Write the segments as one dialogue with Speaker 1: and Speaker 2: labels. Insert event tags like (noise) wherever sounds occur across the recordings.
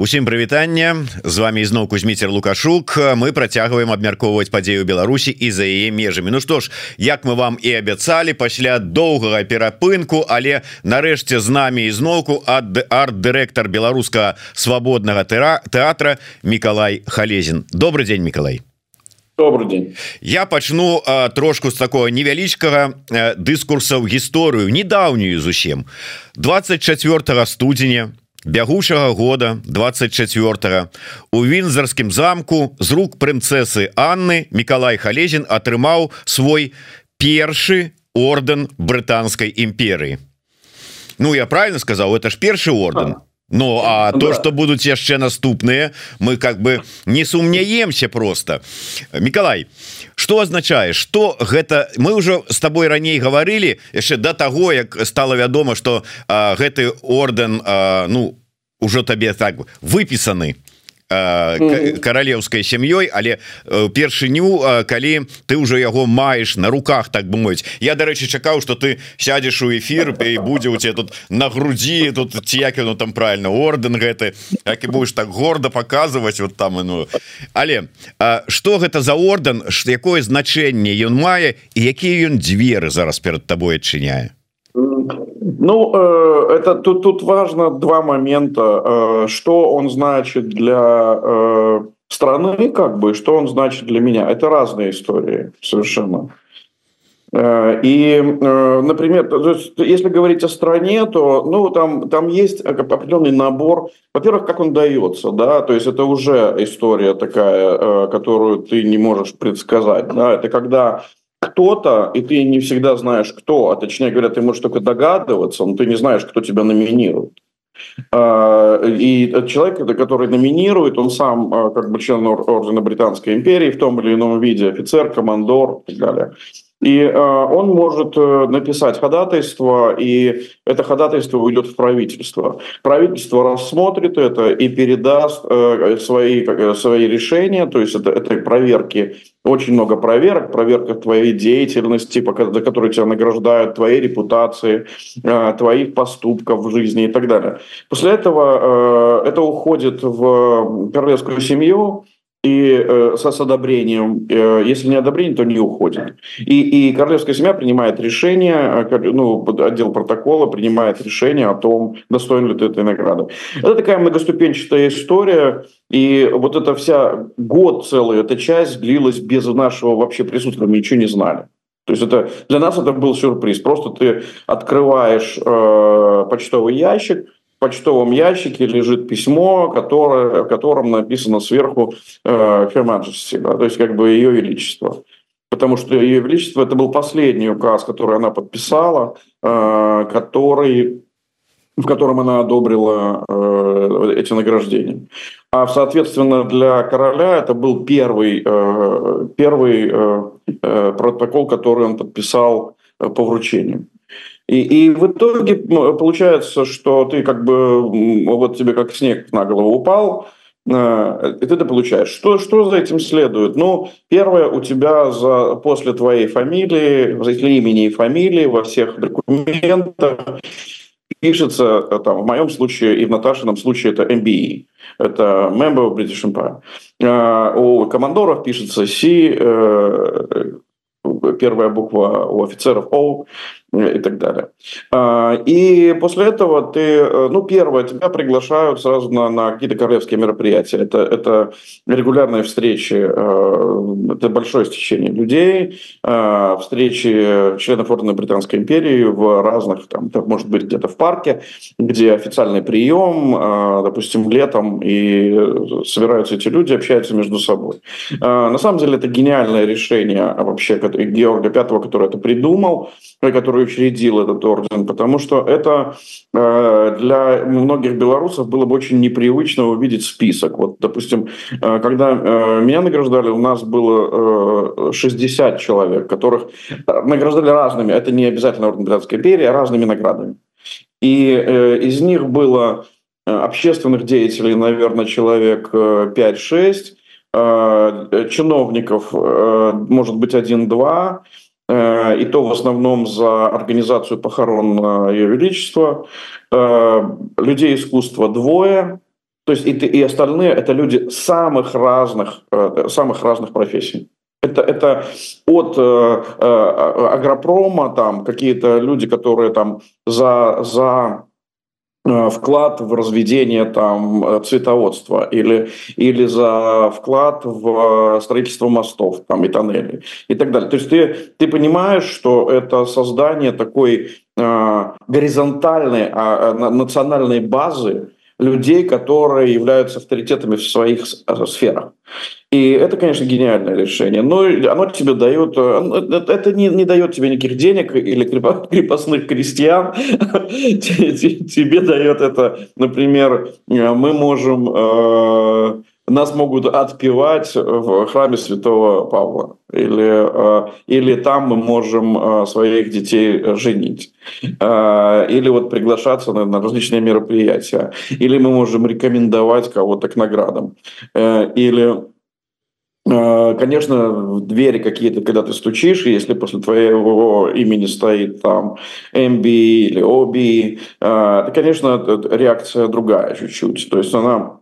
Speaker 1: Усім прывітання з вами ізноў кузьміцер лукашук. Мы працягваем абмяркоўваць падзею Беларусі і за яе межамі. Ну што ж як мы вам і абяцалі пасля доўгага перапынку але нарэшце з намі ізноўку ад арт-дырэктар беларуска свабоднага тэра тэатра Миколай Халезін. Добрый день Миколай
Speaker 2: добрый день
Speaker 1: я пачну а, трошку з такого невялічкага дыскурса ў гісторыю недаўнюю зусім. 24 студзеня бягучага года 24 у вінзарскім замку з рук прынцесы Анны Миколай Халезін атрымаў свой першы орден брытанскай імперыі. Ну я правильно сказал это ж першы орден Ну а то что будуць яшчэ наступныя мы как бы не сумняемся просто. Миколай что означае что гэта мы уже с тобой раней говорили яшчэ до того як стало вядома что гэты орден а, ну уже табе так выписаны каралеўскай сям'ёй але першыню калі ты уже яго маеш на руках так бы мовіць. Я дарэчы чакаў что ты сядзеш у эфир і будзе у тебе тут на грудзі тут ці як ну там правильно орден гэты як і будешь так гордо показывать вот там ну. Але что гэта за орден якое значэнне ён мае і якія ён дзверы зараз перад табой адчыняе
Speaker 2: Ну, э, это тут, тут важно два момента. Э, что он значит для э, страны, как бы, что он значит для меня. Это разные истории совершенно. И, например, если говорить о стране, то ну, там, там есть определенный набор. Во-первых, как он дается, да, то есть это уже история такая, которую ты не можешь предсказать. Да? Это когда кто-то, и ты не всегда знаешь, кто, а точнее говоря, ты можешь только догадываться, но ты не знаешь, кто тебя номинирует. А, и человек, который номинирует, он сам а, как бы член Ордена Британской империи в том или ином виде, офицер, командор и так далее. И э, он может э, написать ходатайство, и это ходатайство уйдет в правительство. Правительство рассмотрит это и передаст э, свои, свои решения, то есть это, это проверки, очень много проверок, проверка твоей деятельности, за которую тебя награждают, твоей репутации, твоих поступков в жизни и так далее. После этого это уходит в королевскую семью, и э, с одобрением, э, если не одобрение, то не уходит. И, и королевская семья принимает решение, э, ну, отдел протокола принимает решение о том, достоин ли ты этой награды. Это такая многоступенчатая история, и вот эта вся год целый, эта часть длилась без нашего вообще присутствия, мы ничего не знали. То есть это для нас это был сюрприз. Просто ты открываешь э, почтовый ящик, почтовом ящике лежит письмо, которое, в котором написано сверху э, Her Majesty, да, то есть как бы ее величество. Потому что ее величество это был последний указ, который она подписала, э, который в котором она одобрила э, эти награждения. А, соответственно, для короля это был первый, э, первый э, э протокол, который он подписал э, по вручению. И, и в итоге получается, что ты как бы, вот тебе как снег на голову упал, э, и ты это получаешь. Что, что за этим следует? Ну, первое, у тебя за, после твоей фамилии, после имени и фамилии во всех документах пишется, э, там, в моем случае и в Наташином случае это MBE, это Member of British Empire. Э, у командоров пишется C, первая буква у офицеров O, и так далее. А, и после этого ты, э, ну, первое, тебя приглашают сразу на, на какие-то королевские мероприятия. Это, это регулярные встречи, э, это большое стечение людей, э, встречи членов Ордена Британской империи в разных, там, это может быть где-то в парке, где официальный прием, допустим, летом, и собираются эти люди, общаются между собой. На самом деле это гениальное решение вообще Георга Пятого, который это придумал, который который учредил этот орден, потому что это э, для многих белорусов было бы очень непривычно увидеть список. Вот, допустим, э, когда э, меня награждали, у нас было 60 человек, которых награждали разными, это не обязательно орден Британской империи, а разными наградами. И из них было общественных деятелей, наверное, человек 5-6, чиновников, может быть, один-два, Э, и то в основном за организацию похорон Ее Величества. Э, людей искусства двое, То есть и, остальные это люди самых разных, э, самых разных профессий. Это, это от э, э, агропрома, там какие-то люди, которые там за, за Э, вклад в разведение там э, цветоводства или, или за вклад в э, строительство мостов там, и тоннелей и так далее. То есть ты, ты понимаешь, что это создание такой э, горизонтальной э, национальной базы, людей, которые являются авторитетами в своих сферах. И это, конечно, гениальное решение. Но оно тебе дает... Э, это не, не дает тебе никаких денег или (laughs) крепостных крестьян. (laughs) Тебе дает это, например, э, мы можем э, нас могут отпевать в храме святого Павла. Или, э, или там мы можем э, своих детей женить. Э, или вот приглашаться на различные мероприятия. Или мы можем рекомендовать кого-то к наградам. Или Конечно, в двери какие-то, когда ты стучишь, если после твоего имени стоит там MB или OB, то, конечно, реакция другая чуть-чуть. То есть она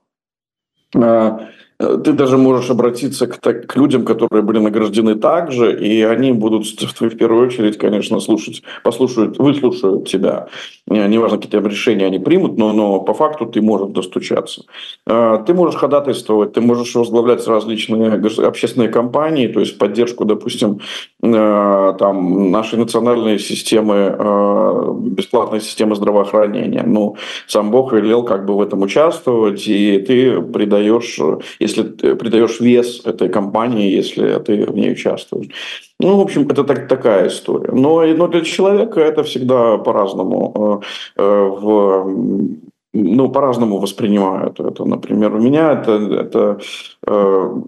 Speaker 2: а, ты даже можешь обратиться к, так, к людям, которые были награждены также, и они будут в первую очередь, конечно, слушать, послушают, выслушают тебя. Неважно, какие там решения они примут, но, но по факту ты можешь достучаться. А, ты можешь ходатайствовать, ты можешь возглавлять различные общественные компании, то есть поддержку, допустим, там, нашей национальной системы, бесплатной системы здравоохранения. Ну, сам Бог велел как бы в этом участвовать, и ты придаешь если ты придаешь вес этой компании, если ты в ней участвуешь. Ну, в общем, это так, такая история. Но, но для человека это всегда по-разному. Э, э, в ну, по-разному воспринимают это. Например, у меня это, это э,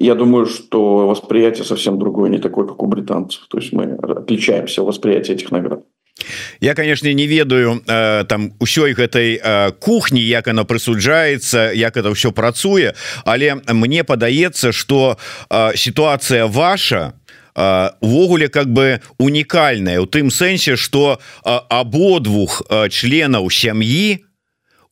Speaker 2: я думаю, что восприятие совсем другое, не такое, как у британцев. То есть мы отличаемся в восприятии этих наград.
Speaker 1: Я конечно не ведаю э, там усёй гэтай э, кухні як она прысуджаецца як это все працуе але мне падаецца что э, ситуация ваша увогуле как бы унікальная у тым сэнсе что абодвух членаў сям'і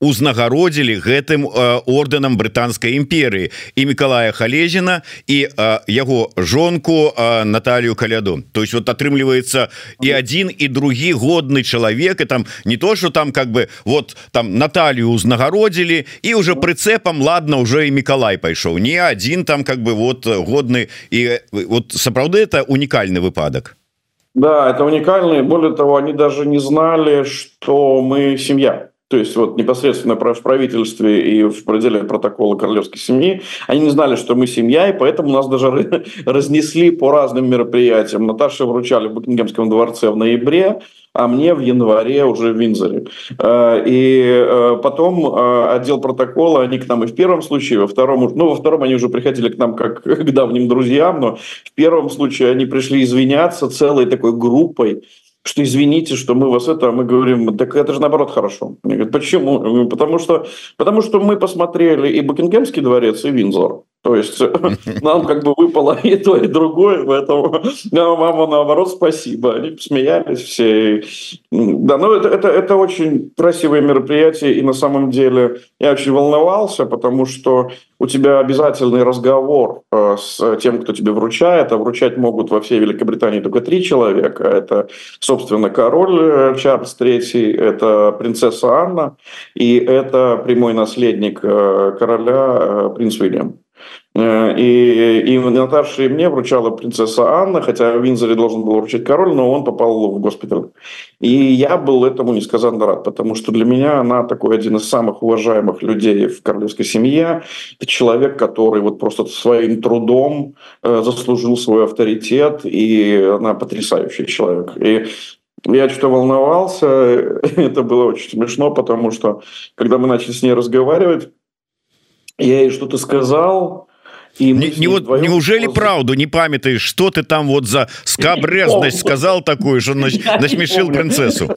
Speaker 1: узнагародзілі гэтым э, орденам брытанскай імперыі і Миколая халезіна і э, яго жонку э, Наталью каляду. То есть вот атрымліваецца і один і другі годны чалавек і там не то что там как бы вот там Наталью узнагародзілі і уже прыцэпам ладно уже і Миколай пайшоў. Не один там как бы вот годны і вот сапраўды это унікальны выпадок
Speaker 2: Да это уникальный. Более того они даже не знали что мы семья то есть вот непосредственно в правительстве и в пределе протокола королевской семьи, они не знали, что мы семья, и поэтому нас даже (laughs) разнесли по разным мероприятиям. Наташе вручали в Букингемском дворце в ноябре, а мне в январе уже в Винзоре. Э, и э, потом э, отдел протокола, они к нам и в первом случае, во втором, ну, во втором они уже приходили к нам как (laughs) к давним друзьям, но в первом случае они пришли извиняться целой такой группой, что извините, что мы вас это, а мы говорим, так это же наоборот хорошо. Они говорят, почему? Потому что, потому что мы посмотрели и Букингемский дворец, и Винзор. То есть (laughs) нам как бы выпало и то, и другое, поэтому (laughs) мама наоборот спасибо. Они посмеялись все. Да, ну это, это, это очень красивое мероприятие, и на самом деле я очень волновался, потому что у тебя обязательный разговор э, с тем, кто тебе вручает, а вручать могут во всей Великобритании только три человека. Это, собственно, король э, Чарльз III, это принцесса Анна, и это прямой наследник э, короля принц Уильям. Э, и, и Наташе и мне вручала принцесса Анна, хотя в Винзоре должен был вручить король, но он попал в госпиталь. И я был этому несказанно рад, потому что для меня она такой один из самых уважаемых людей в королевской семье. Это человек, который вот просто своим трудом э, заслужил свой авторитет, и она потрясающий человек. И я что-то волновался, (laughs) это было очень смешно, потому что когда мы начали с ней разговаривать, я ей что-то сказал,
Speaker 1: и не, не вот неужели просто... правду не памятаешь что ты там вот за скабрезность сказал такую что насмешил принцессу?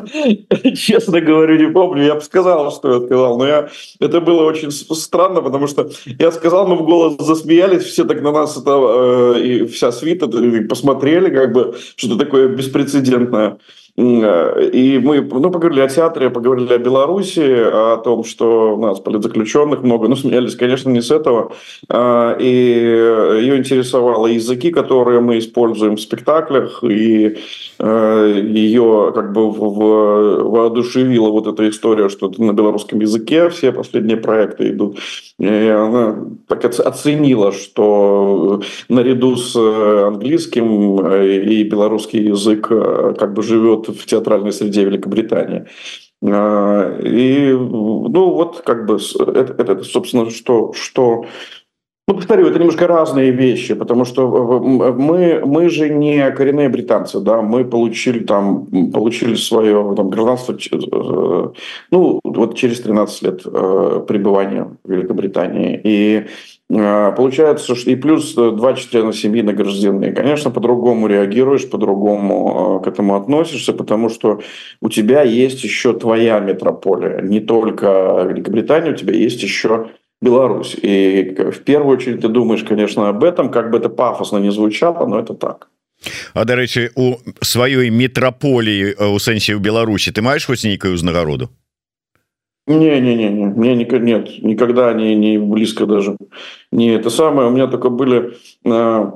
Speaker 2: Честно говорю не помню. Я бы сказал что я сказал но я это было очень странно потому что я сказал мы в голос засмеялись все так на нас это э, и вся свита посмотрели как бы что-то такое беспрецедентное. И мы ну, поговорили о театре, поговорили о Беларуси, о том, что у нас политзаключенных много. Ну, смеялись, конечно, не с этого. А, и ее интересовало языки, которые мы используем в спектаклях, и э, ее как бы воодушевила вот эта история, что на белорусском языке все последние проекты идут. И она так оценила, что наряду с английским э, и белорусский язык э, как бы живет в театральной среде Великобритании. А, и, ну, вот как бы это, это собственно, что, что ну, повторю, это немножко разные вещи, потому что мы, мы же не коренные британцы, да, мы получили там, получили свое там, гражданство, э, ну, вот через 13 лет э, пребывания в Великобритании. И э, получается, что и плюс два члена семьи награждены. Конечно, по-другому реагируешь, по-другому к этому относишься, потому что у тебя есть еще твоя метрополия, не только Великобритания, у тебя есть еще Беларусь. И в первую очередь ты думаешь, конечно, об этом, как бы это пафосно не звучало, но это так.
Speaker 1: А дарэчы у сваёй метраполіі у сэнсе ў Беларусі ты маеш хоць нейкую ўзнагароду
Speaker 2: не не не не мне не нет никогда не не близко даже не это самое у меня только были Э,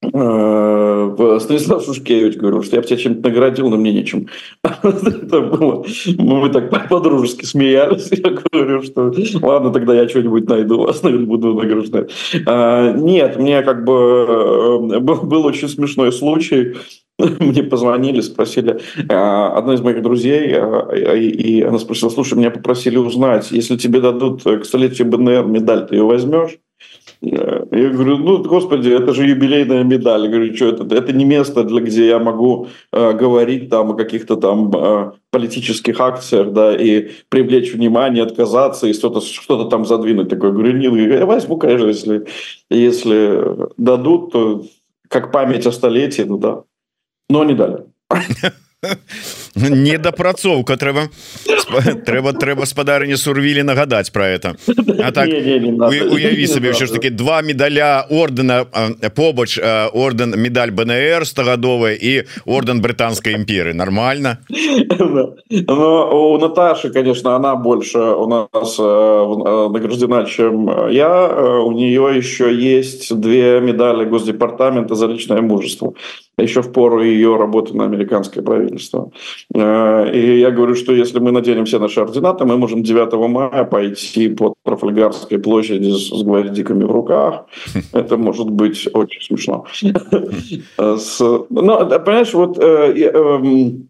Speaker 2: Станислав Шушкевич говорил, что я бы тебя чем-то наградил, но мне нечем. (laughs) Это было. Мы так по-дружески смеялись. (laughs) Я говорю, что ладно, тогда я что-нибудь найду, (laughs) вас буду награждать. А, нет, мне как бы э, был очень смешной случай. Мне позвонили, спросили, а, одна из моих друзей, и она спросила, слушай, меня попросили узнать, если тебе дадут к столетию БНР медаль, ты ее возьмешь? Я говорю, ну, господи, это же юбилейная медаль. Я говорю, что это? Это не место, для, где я могу э, говорить там о каких-то там э, политических акциях, да, и привлечь внимание, отказаться и что-то что там задвинуть. Такое, говорю, не, я возьму, конечно, если, если дадут, то как память о столетии, ну да. Но не дали. (laughs) (laughs)
Speaker 1: недапрацоўка. Трэба трэба трэба спадарыне сурвілі нагадаць про это. А так уяві сабе ўсё ж таки два медаля ордена побач орден медаль БНР стагадовая і орден брытанской імперы нормально
Speaker 2: у Наташи конечно она больше у нас награждена чем я. У нее еще есть две медали госдепартамента за личное мужество еще в пору ее работы на американское правительство. Э, и я говорю, что если мы наденем все наши ординаты, мы можем 9 мая пойти по Трафальгарской площади с гвоздиками в руках. (laughs) Это может быть очень смешно. (laughs) Но, понимаешь, вот э, эм, Э,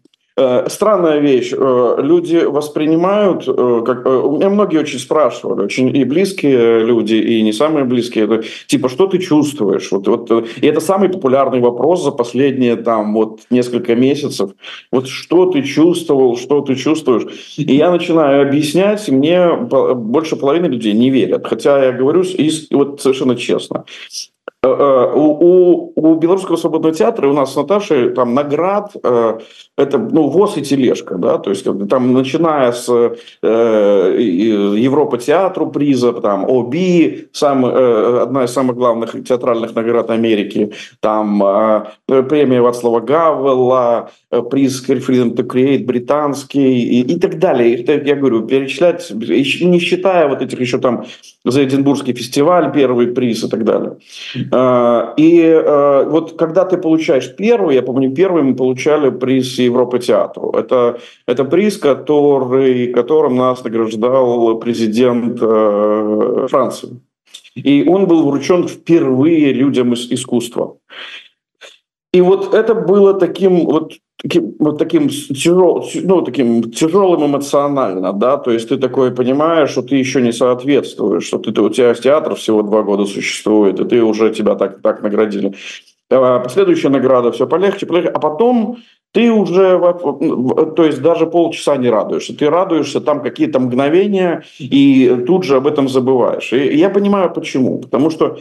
Speaker 2: странная вещь. Э, люди воспринимают, э, как у меня многие очень спрашивали, очень и близкие люди, и не самые близкие, это, типа, что ты чувствуешь? Вот, вот, и это самый популярный вопрос за последние там вот несколько месяцев. Вот что ты чувствовал, что ты чувствуешь? И я начинаю объяснять, и мне больше половины людей не верят. Хотя я говорю вот совершенно честно. Э, э, у, у, Белорусского свободного театра у нас с Наташей там наград э, это ну, ВОЗ и тележка, да, то есть там начиная с э, Европа театру приза, там ОБИ, сам, э, одна из самых главных театральных наград Америки, там э, премия Вацлава Гавела, приз Freedom to Create британский и, и так далее. Это, я говорю, перечислять, не считая вот этих еще там за Эдинбургский фестиваль первый приз и так далее. А, и а, вот когда ты получаешь первый, я помню, первый мы получали приз Европы театру. Это, это приз, который, которым нас награждал президент э, Франции. И он был вручен впервые людям из искусства. И вот это было таким вот таким, вот таким, ну, таким тяжелым эмоционально, да, то есть ты такой понимаешь, что ты еще не соответствуешь, что ты, у тебя театр всего два года существует, и ты уже тебя так, так наградили. А последующая награда все полегче, полегче, а потом ты уже, то есть даже полчаса не радуешься, ты радуешься там какие-то мгновения и тут же об этом забываешь. И я понимаю почему, потому что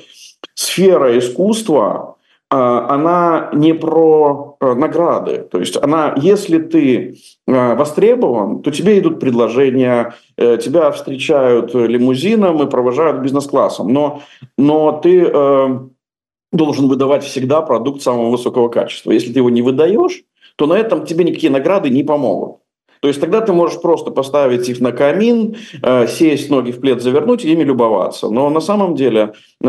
Speaker 2: сфера искусства, она не про э, награды. То есть она, если ты э, востребован, то тебе идут предложения, э, тебя встречают лимузином и провожают бизнес-классом. Но, но ты должен выдавать всегда продукт самого высокого качества. Если ты его не выдаешь, то на этом тебе никакие награды не помогут. То есть тогда ты можешь просто поставить их на камин, э, сесть, ноги в плед завернуть и ими любоваться. Но на самом деле э,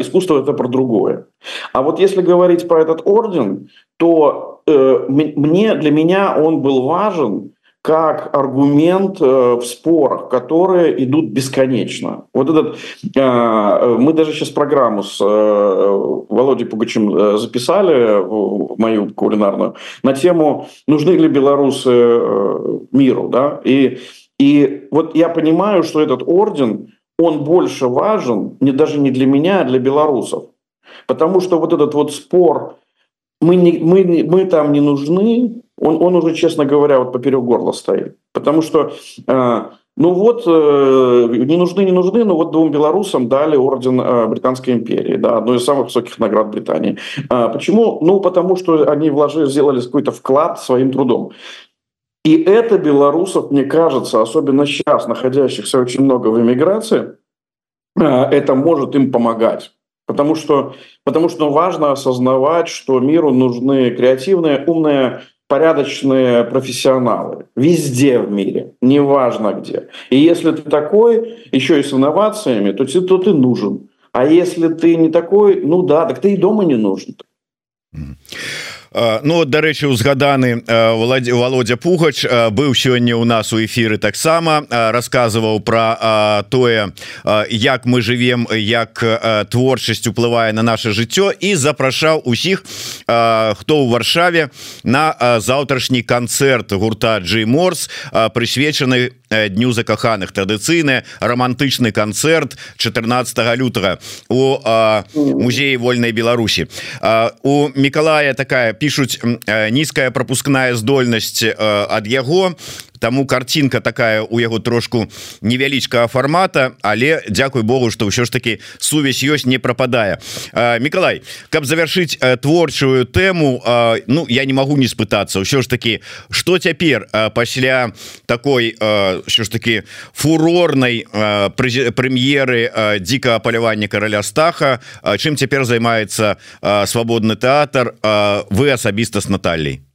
Speaker 2: искусство это про другое. А вот если говорить про этот орден, то э, мне, для меня он был важен как аргумент э, в спорах, которые идут бесконечно. Вот этот, э, мы даже сейчас программу с э, Володей Пугачем записали, мою кулинарную, на тему «Нужны ли белорусы миру?». Да? И, и вот я понимаю, что этот орден, он больше важен не, даже не для меня, а для белорусов. Потому что вот этот вот спор, мы, не, мы, мы там не нужны, он, он уже, честно говоря, вот поперек горла стоит. Потому что, э, ну вот, э, не нужны, не нужны, но вот двум белорусам дали орден э, Британской империи, да, одну из самых высоких наград Британии. Почему? Ну, потому что они вложили, сделали какой-то вклад своим трудом. И это белорусов, мне кажется, особенно сейчас, находящихся очень много в эмиграции, это может им помогать. Потому что, потому что важно осознавать, что миру нужны креативные, умные, порядочные профессионалы везде в мире, неважно где. И если ты такой, еще и с инновациями, то, то ты нужен. А если ты не такой, ну да, так ты и дома не нужен.
Speaker 1: Ну дарэчы узгаданы Владі Володя Пугач быў сёння у нас у эфиры таксама рассказываў про тое як мы живвем як творчасць уплывае на наше жыццё і запрашаў усіх хто ў варшаве на заўтрашні канцэрт гурта Джей Морс прысвечаны дню закаханых традыцыйны романтычны канцэрт 14 лютага у музеі вольнай Беларусі у Миколая такая пишутць нізкая пропускная здольнасць ад яго Таму картинка такая у яго трошку невялічкага формата але Дякуй Богу что ўсё ж таки сувязь ёсць не пропадае Миколай каб завершыць творчую тэму Ну я не могу не спытацца. Ўсё ж таки что цяпер пасля такой що ж таки фурорнай прэм'еры дзікага палявання караля стаха чым цяпер займаецца свабодны тэатр вы асабіста с Натальей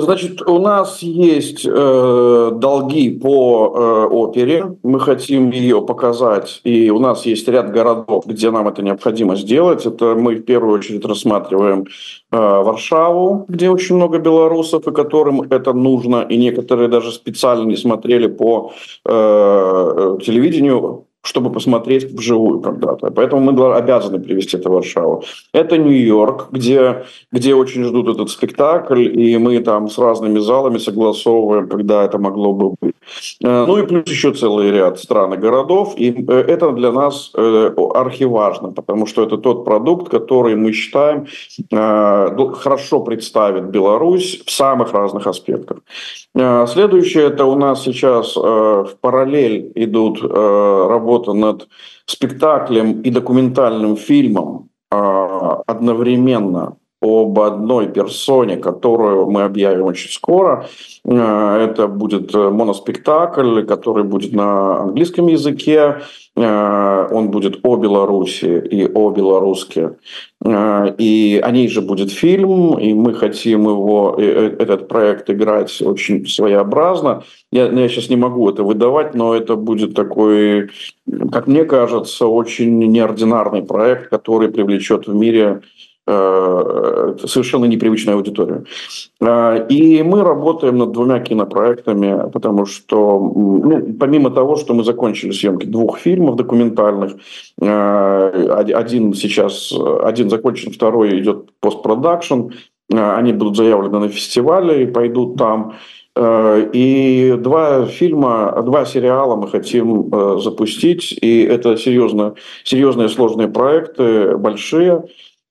Speaker 2: Значит, у нас есть э, долги по э, опере. Мы хотим ее показать. И у нас есть ряд городов, где нам это необходимо сделать. Это мы в первую очередь рассматриваем э, Варшаву, где очень много белорусов, и которым это нужно. И некоторые даже специально не смотрели по э, телевидению чтобы посмотреть вживую когда-то. Поэтому мы обязаны привести это в Варшаву. Это Нью-Йорк, где, где очень ждут этот спектакль, и мы там с разными залами согласовываем, когда это могло бы быть. Э, ну и плюс еще целый ряд стран и городов. И э, это для нас э, архиважно, потому что это тот продукт, который мы считаем хорошо представит Беларусь в самых разных аспектах. Следующее, это у нас сейчас в параллель идут работы работа над спектаклем и документальным фильмом а, одновременно об одной персоне, которую мы объявим очень скоро. А, это будет моноспектакль, который будет на английском языке. А, он будет о Беларуси и о белоруске. И о ней же будет фильм, и мы хотим его, э, э, этот проект играть очень своеобразно. Я, я сейчас не могу это выдавать, но это будет такой, как мне кажется, очень неординарный проект, который привлечет в мире э, совершенно непривычную аудиторию. Э, и мы работаем над двумя кинопроектами, потому что, ну, помимо того, что мы закончили съемки двух фильмов документальных, э, один сейчас, один закончен, второй идет постпродакшн, они будут заявлены на фестивале и пойдут там. Э, и два фильма, два сериала мы хотим э, запустить, и это серьезно, серьезные сложные проекты, большие.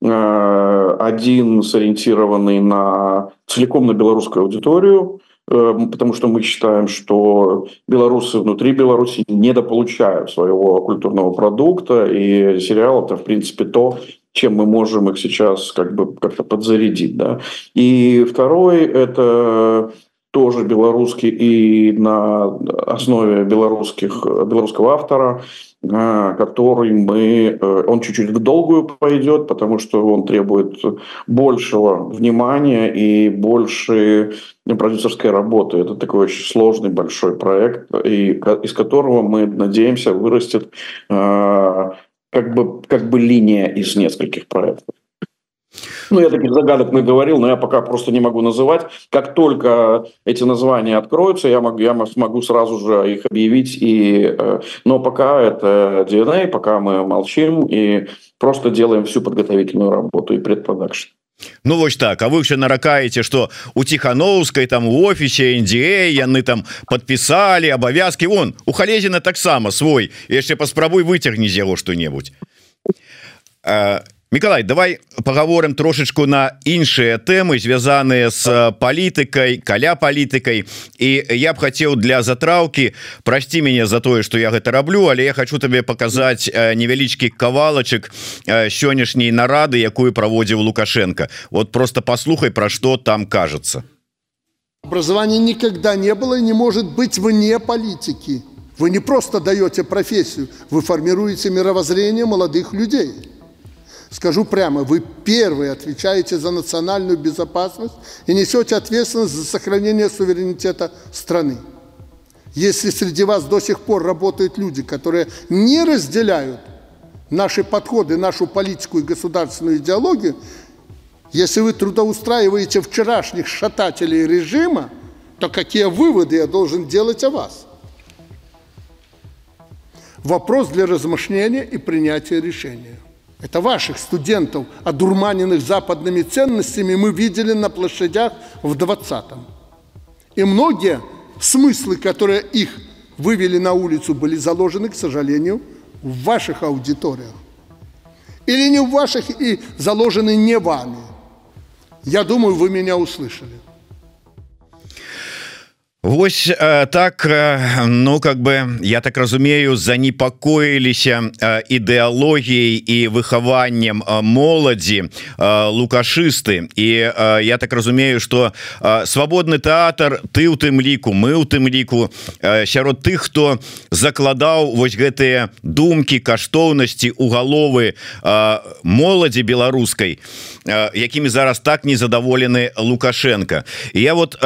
Speaker 2: Э, один сориентированный на целиком на белорусскую аудиторию, потому что мы считаем, что белорусы внутри Беларуси недополучают своего культурного продукта, и сериал это, в принципе, то, чем мы можем их сейчас как бы как-то подзарядить. Да? И второй – это тоже белорусский и на основе белорусских, белорусского автора, э, который мы... Э, он чуть-чуть в долгую пойдет, потому что он требует большего внимания и больше продюсерской работы. Это такой очень сложный большой проект, и из которого мы надеемся вырастет как бы, как бы линия из нескольких проектов. Ну, я таких загадок наговорил, но я пока просто не могу называть. Как только эти названия откроются, я могу, я смогу сразу же их объявить. И, э, но пока это DNA, пока мы молчим и просто делаем всю подготовительную работу и предпродакшн.
Speaker 1: Ну вось так А вы все наракаете что у тихохановской там у офісе NDA яны там подписали абавязки вон у халезина таксама свой яшчэ паспрабуй выцягні з яго что-небудзь Миколай давай поговорим трошечку на іншыя темы звязаныя с палітыкай каля палітыкай. І я б хотел для затраўки прости меня за тое что я гэта раблю але я хочу тебе показать невялічкі кавалачык сённяшняй нарады якую праводзіў лукашенко. Вот просто послухай про что там кажется
Speaker 3: образование никогда не было и не может быть вне политики. Вы не просто даете профессию вы формируете мировоззрение молодых людей Скажу прямо, вы первые отвечаете за национальную безопасность и несете ответственность за сохранение суверенитета страны. Если среди вас до сих пор работают люди, которые не разделяют наши подходы, нашу политику и государственную идеологию, если вы трудоустраиваете вчерашних шатателей режима, то какие выводы я должен делать о вас? Вопрос для размышления и принятия решения. Это ваших студентов, одурманенных западными ценностями, мы видели на площадях в 20-м. И многие смыслы, которые их вывели на улицу, были заложены, к сожалению, в ваших аудиториях. Или не в ваших и заложены не вами. Я думаю, вы меня услышали.
Speaker 1: Вось э, так э, ну как бы я так разумею занепакоіліся э, ідэалогіяй і выхаваннем моладзі лукашысты і я так разумею что свабодны тэатр ты у тым ліку мы у тым ліку сярод тых хто закладаў вось гэтыя думкі каштоўнасці у галовы моладзі беларускай якімі зараз так незадаволены лукашенко. І я вот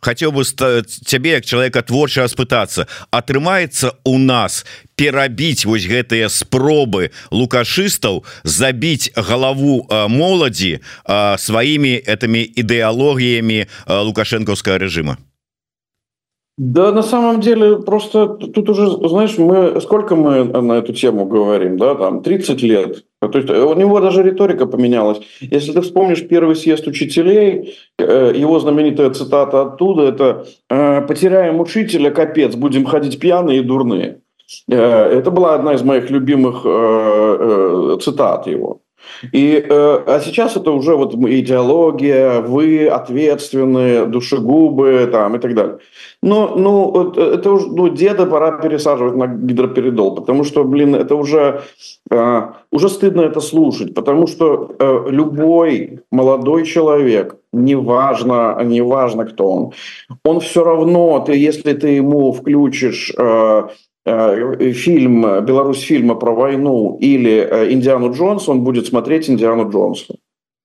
Speaker 1: хотел бы цябе як человека творча распытаться атрымаецца у нас перабіць вось гэтыя спробы лукашыстаў забіць галаву моладзі сваімі этими ідэалогіями лукашэнкаўскага режима
Speaker 2: Да, на самом деле, просто тут уже, знаешь, мы сколько мы на эту тему говорим, да, там 30 лет. То есть у него даже риторика поменялась. Если ты вспомнишь первый съезд учителей, э, его знаменитая цитата оттуда, это «Э, «потеряем учителя, капец, будем ходить пьяные и дурные». Э, это была одна из моих любимых цитат его. И, э, а сейчас это уже вот идеология, вы ответственные, душегубы там, и так далее. Но ну, это уже ну, деда пора пересаживать на гидроперидол, потому что, блин, это уже, э, уже стыдно это слушать, потому что э, любой молодой человек, неважно, неважно кто он, он все равно, ты, если ты ему включишь э, Э, фильм Беларусь фильма про войну или э, Индиану Джонс, он будет смотреть Индиану Джонса.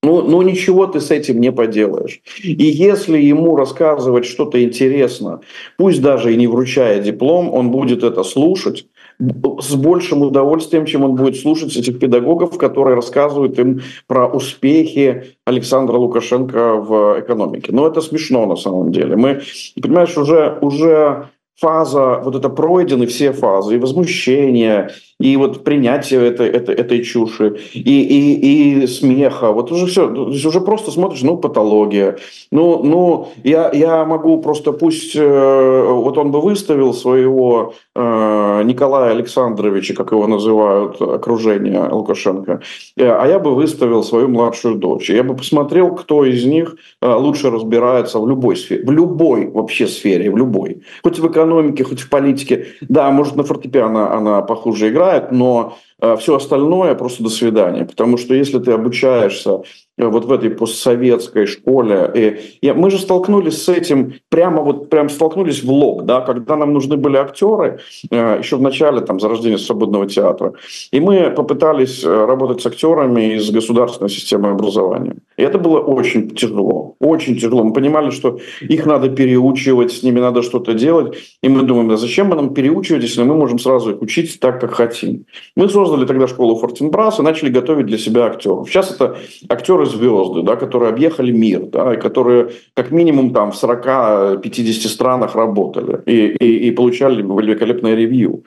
Speaker 2: Ну, ну ничего ты с этим не поделаешь. И если ему рассказывать что-то интересно, пусть даже и не вручая диплом, он будет это слушать с большим удовольствием, чем он будет слушать этих педагогов, которые рассказывают им про успехи Александра Лукашенко в экономике. Но это смешно на самом деле. Мы, понимаешь, уже, уже фаза, вот это пройдены все фазы, и возмущение, и вот принятие этой, этой, этой чуши, и, и, и смеха, вот уже все, уже просто смотришь, ну, патология. Ну, ну я, я могу просто, пусть э, вот он бы выставил своего э, Николая Александровича, как его называют, окружение Лукашенко, э, а я бы выставил свою младшую дочь. Я бы посмотрел, кто из них лучше разбирается в любой сфере, в любой вообще сфере, в любой. Хоть в экономике, хоть в политике. Да, может, на фортепиано она похуже играет, но э, все остальное просто до свидания. Потому что если ты обучаешься вот в этой постсоветской школе. И, мы же столкнулись с этим, прямо вот прям столкнулись в лоб, да, когда нам нужны были актеры, э, еще в начале там зарождения свободного театра. И мы попытались э, работать с актерами из государственной системы образования. И это было очень тяжело, очень тяжело. Мы понимали, что их надо переучивать, с ними надо что-то делать. И мы думаем, да зачем мы нам переучивать, если мы можем сразу их учить так, как хотим. Мы создали тогда школу Фортенбрас и начали готовить для себя актеров. Сейчас это актеры звезды, да, которые объехали мир, да, и которые как минимум там в 40-50 странах работали и, и, и получали великолепное ревью.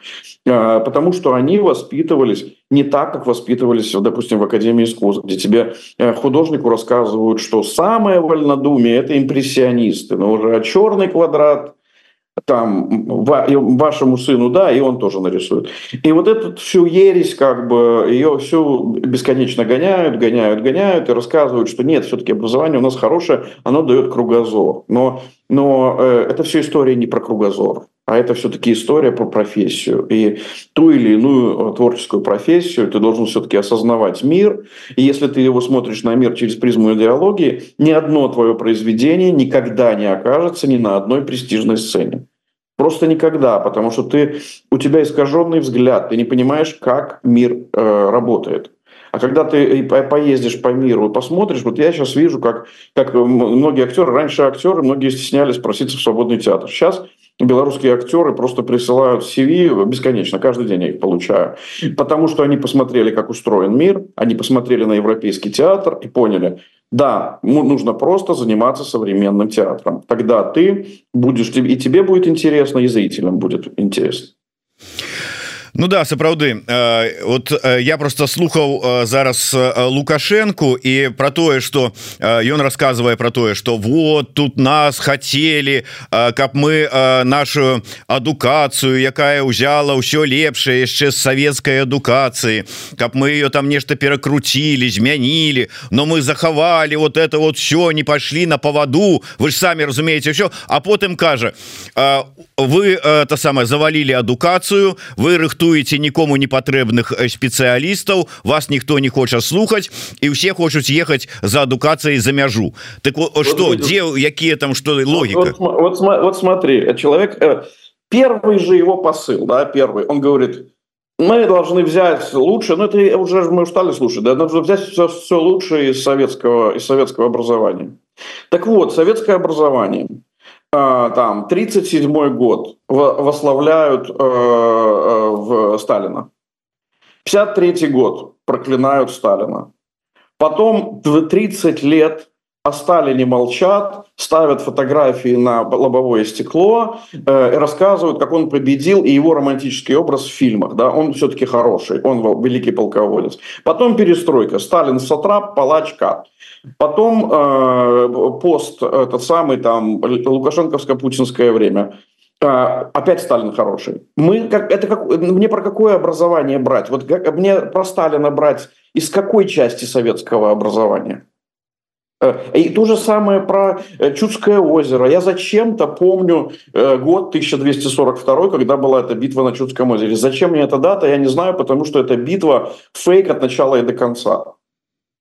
Speaker 2: А, потому что они воспитывались не так, как воспитывались, допустим, в Академии искусств, где тебе э, художнику рассказывают, что самое вольнодумие – это импрессионисты, но уже черный квадрат – там вашему сыну, да, и он тоже нарисует. И вот эту всю ересь, как бы, ее всю бесконечно гоняют, гоняют, гоняют и рассказывают, что нет, все-таки образование у нас хорошее, оно дает кругозор. Но, но э, это все история не про кругозор, а это все-таки история про профессию. И ту или иную э, творческую профессию ты должен все-таки осознавать мир. И если ты его смотришь на мир через призму идеологии, ни одно твое произведение никогда не окажется ни на одной престижной сцене. Просто никогда, потому что ты, у тебя искаженный взгляд, ты не понимаешь, как мир э, работает. А когда ты поездишь по миру и посмотришь, вот я сейчас вижу, как, как многие актеры, раньше актеры, многие стеснялись проситься в свободный театр. Сейчас белорусские актеры просто присылают CV бесконечно, каждый день я их получаю. Потому что они посмотрели, как устроен мир, они посмотрели на европейский театр и поняли, да, нужно просто заниматься современным театром. Тогда ты будешь, и тебе будет интересно, и зрителям будет интересно.
Speaker 1: Ну да сапраўды. Вот я просто слухаў зараз лукашенко і про тое что ён рассказывае про тое что вот тут нас хотели каб мы нашу адукацыю якая ўзяла ўсё лепшае яшчэ з савецкай адукацыі каб мы ее там нешта перакруцілі змянілі но мы захавалі вот это вот все не пошли на поводу вы ж самі разумееце все а потым кажа вы то самое завалілі адукацыю вы рых рыхтуеце нікому не патрэбных э, спецыялістаў вас ніхто не хоча слухаць і ўсе хочуць ехаць за адукацыяй за мяжу. Так что вот, дзе якія там что логика
Speaker 2: вот, вот, вот, смотри человек э, первый же его посыл да первый он говорит мы должны взять лучше но это уже мы устали слушать да нужно взять все, все лучшее из советского из советского образования так вот советское образование. Э, там 37 год восславляют э, э, в Сталина. 53 год проклинают Сталина. Потом 30 лет о Сталине молчат, ставят фотографии на лобовое стекло э, и рассказывают, как он победил и его романтический образ в фильмах. Да? Он все-таки хороший, он великий полководец. Потом перестройка. Сталин сатрап, палач кат. Потом э, пост, этот самый там лукашенковско-путинское время. Э, опять Сталин хороший. Мы, как, это как, мне про какое образование брать? Вот как, мне про Сталина брать из какой части советского образования? Э, и то же самое про э, Чудское озеро. Я зачем-то помню э, год 1242, когда была эта битва на Чудском озере. Зачем мне эта дата, я не знаю, потому что это битва фейк от начала и до конца.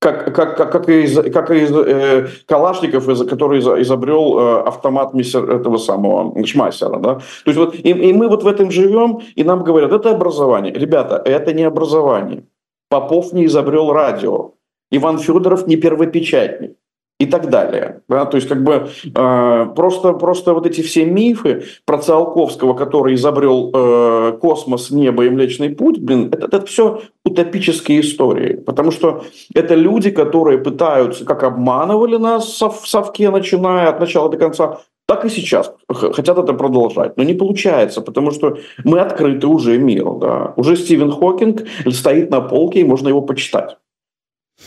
Speaker 2: Как, как, как, как из, как из э, Калашников, из, который изобрел э, автомат мистер, этого самого Шмайсера. Да? То есть вот, и, и мы вот в этом живем, и нам говорят, это образование. Ребята, это не образование. Попов не изобрел радио. Иван Федоров не первопечатник и так далее. Да? То есть как бы э, просто, просто вот эти все мифы про Циолковского, который изобрел э, космос, небо и Млечный Путь, блин, это, это все утопические истории. Потому что это люди, которые пытаются, как обманывали нас в совке, начиная от начала до конца, так и сейчас хотят это продолжать. Но не получается, потому что мы открыты уже миру. Да? Уже Стивен Хокинг стоит на полке, и можно его почитать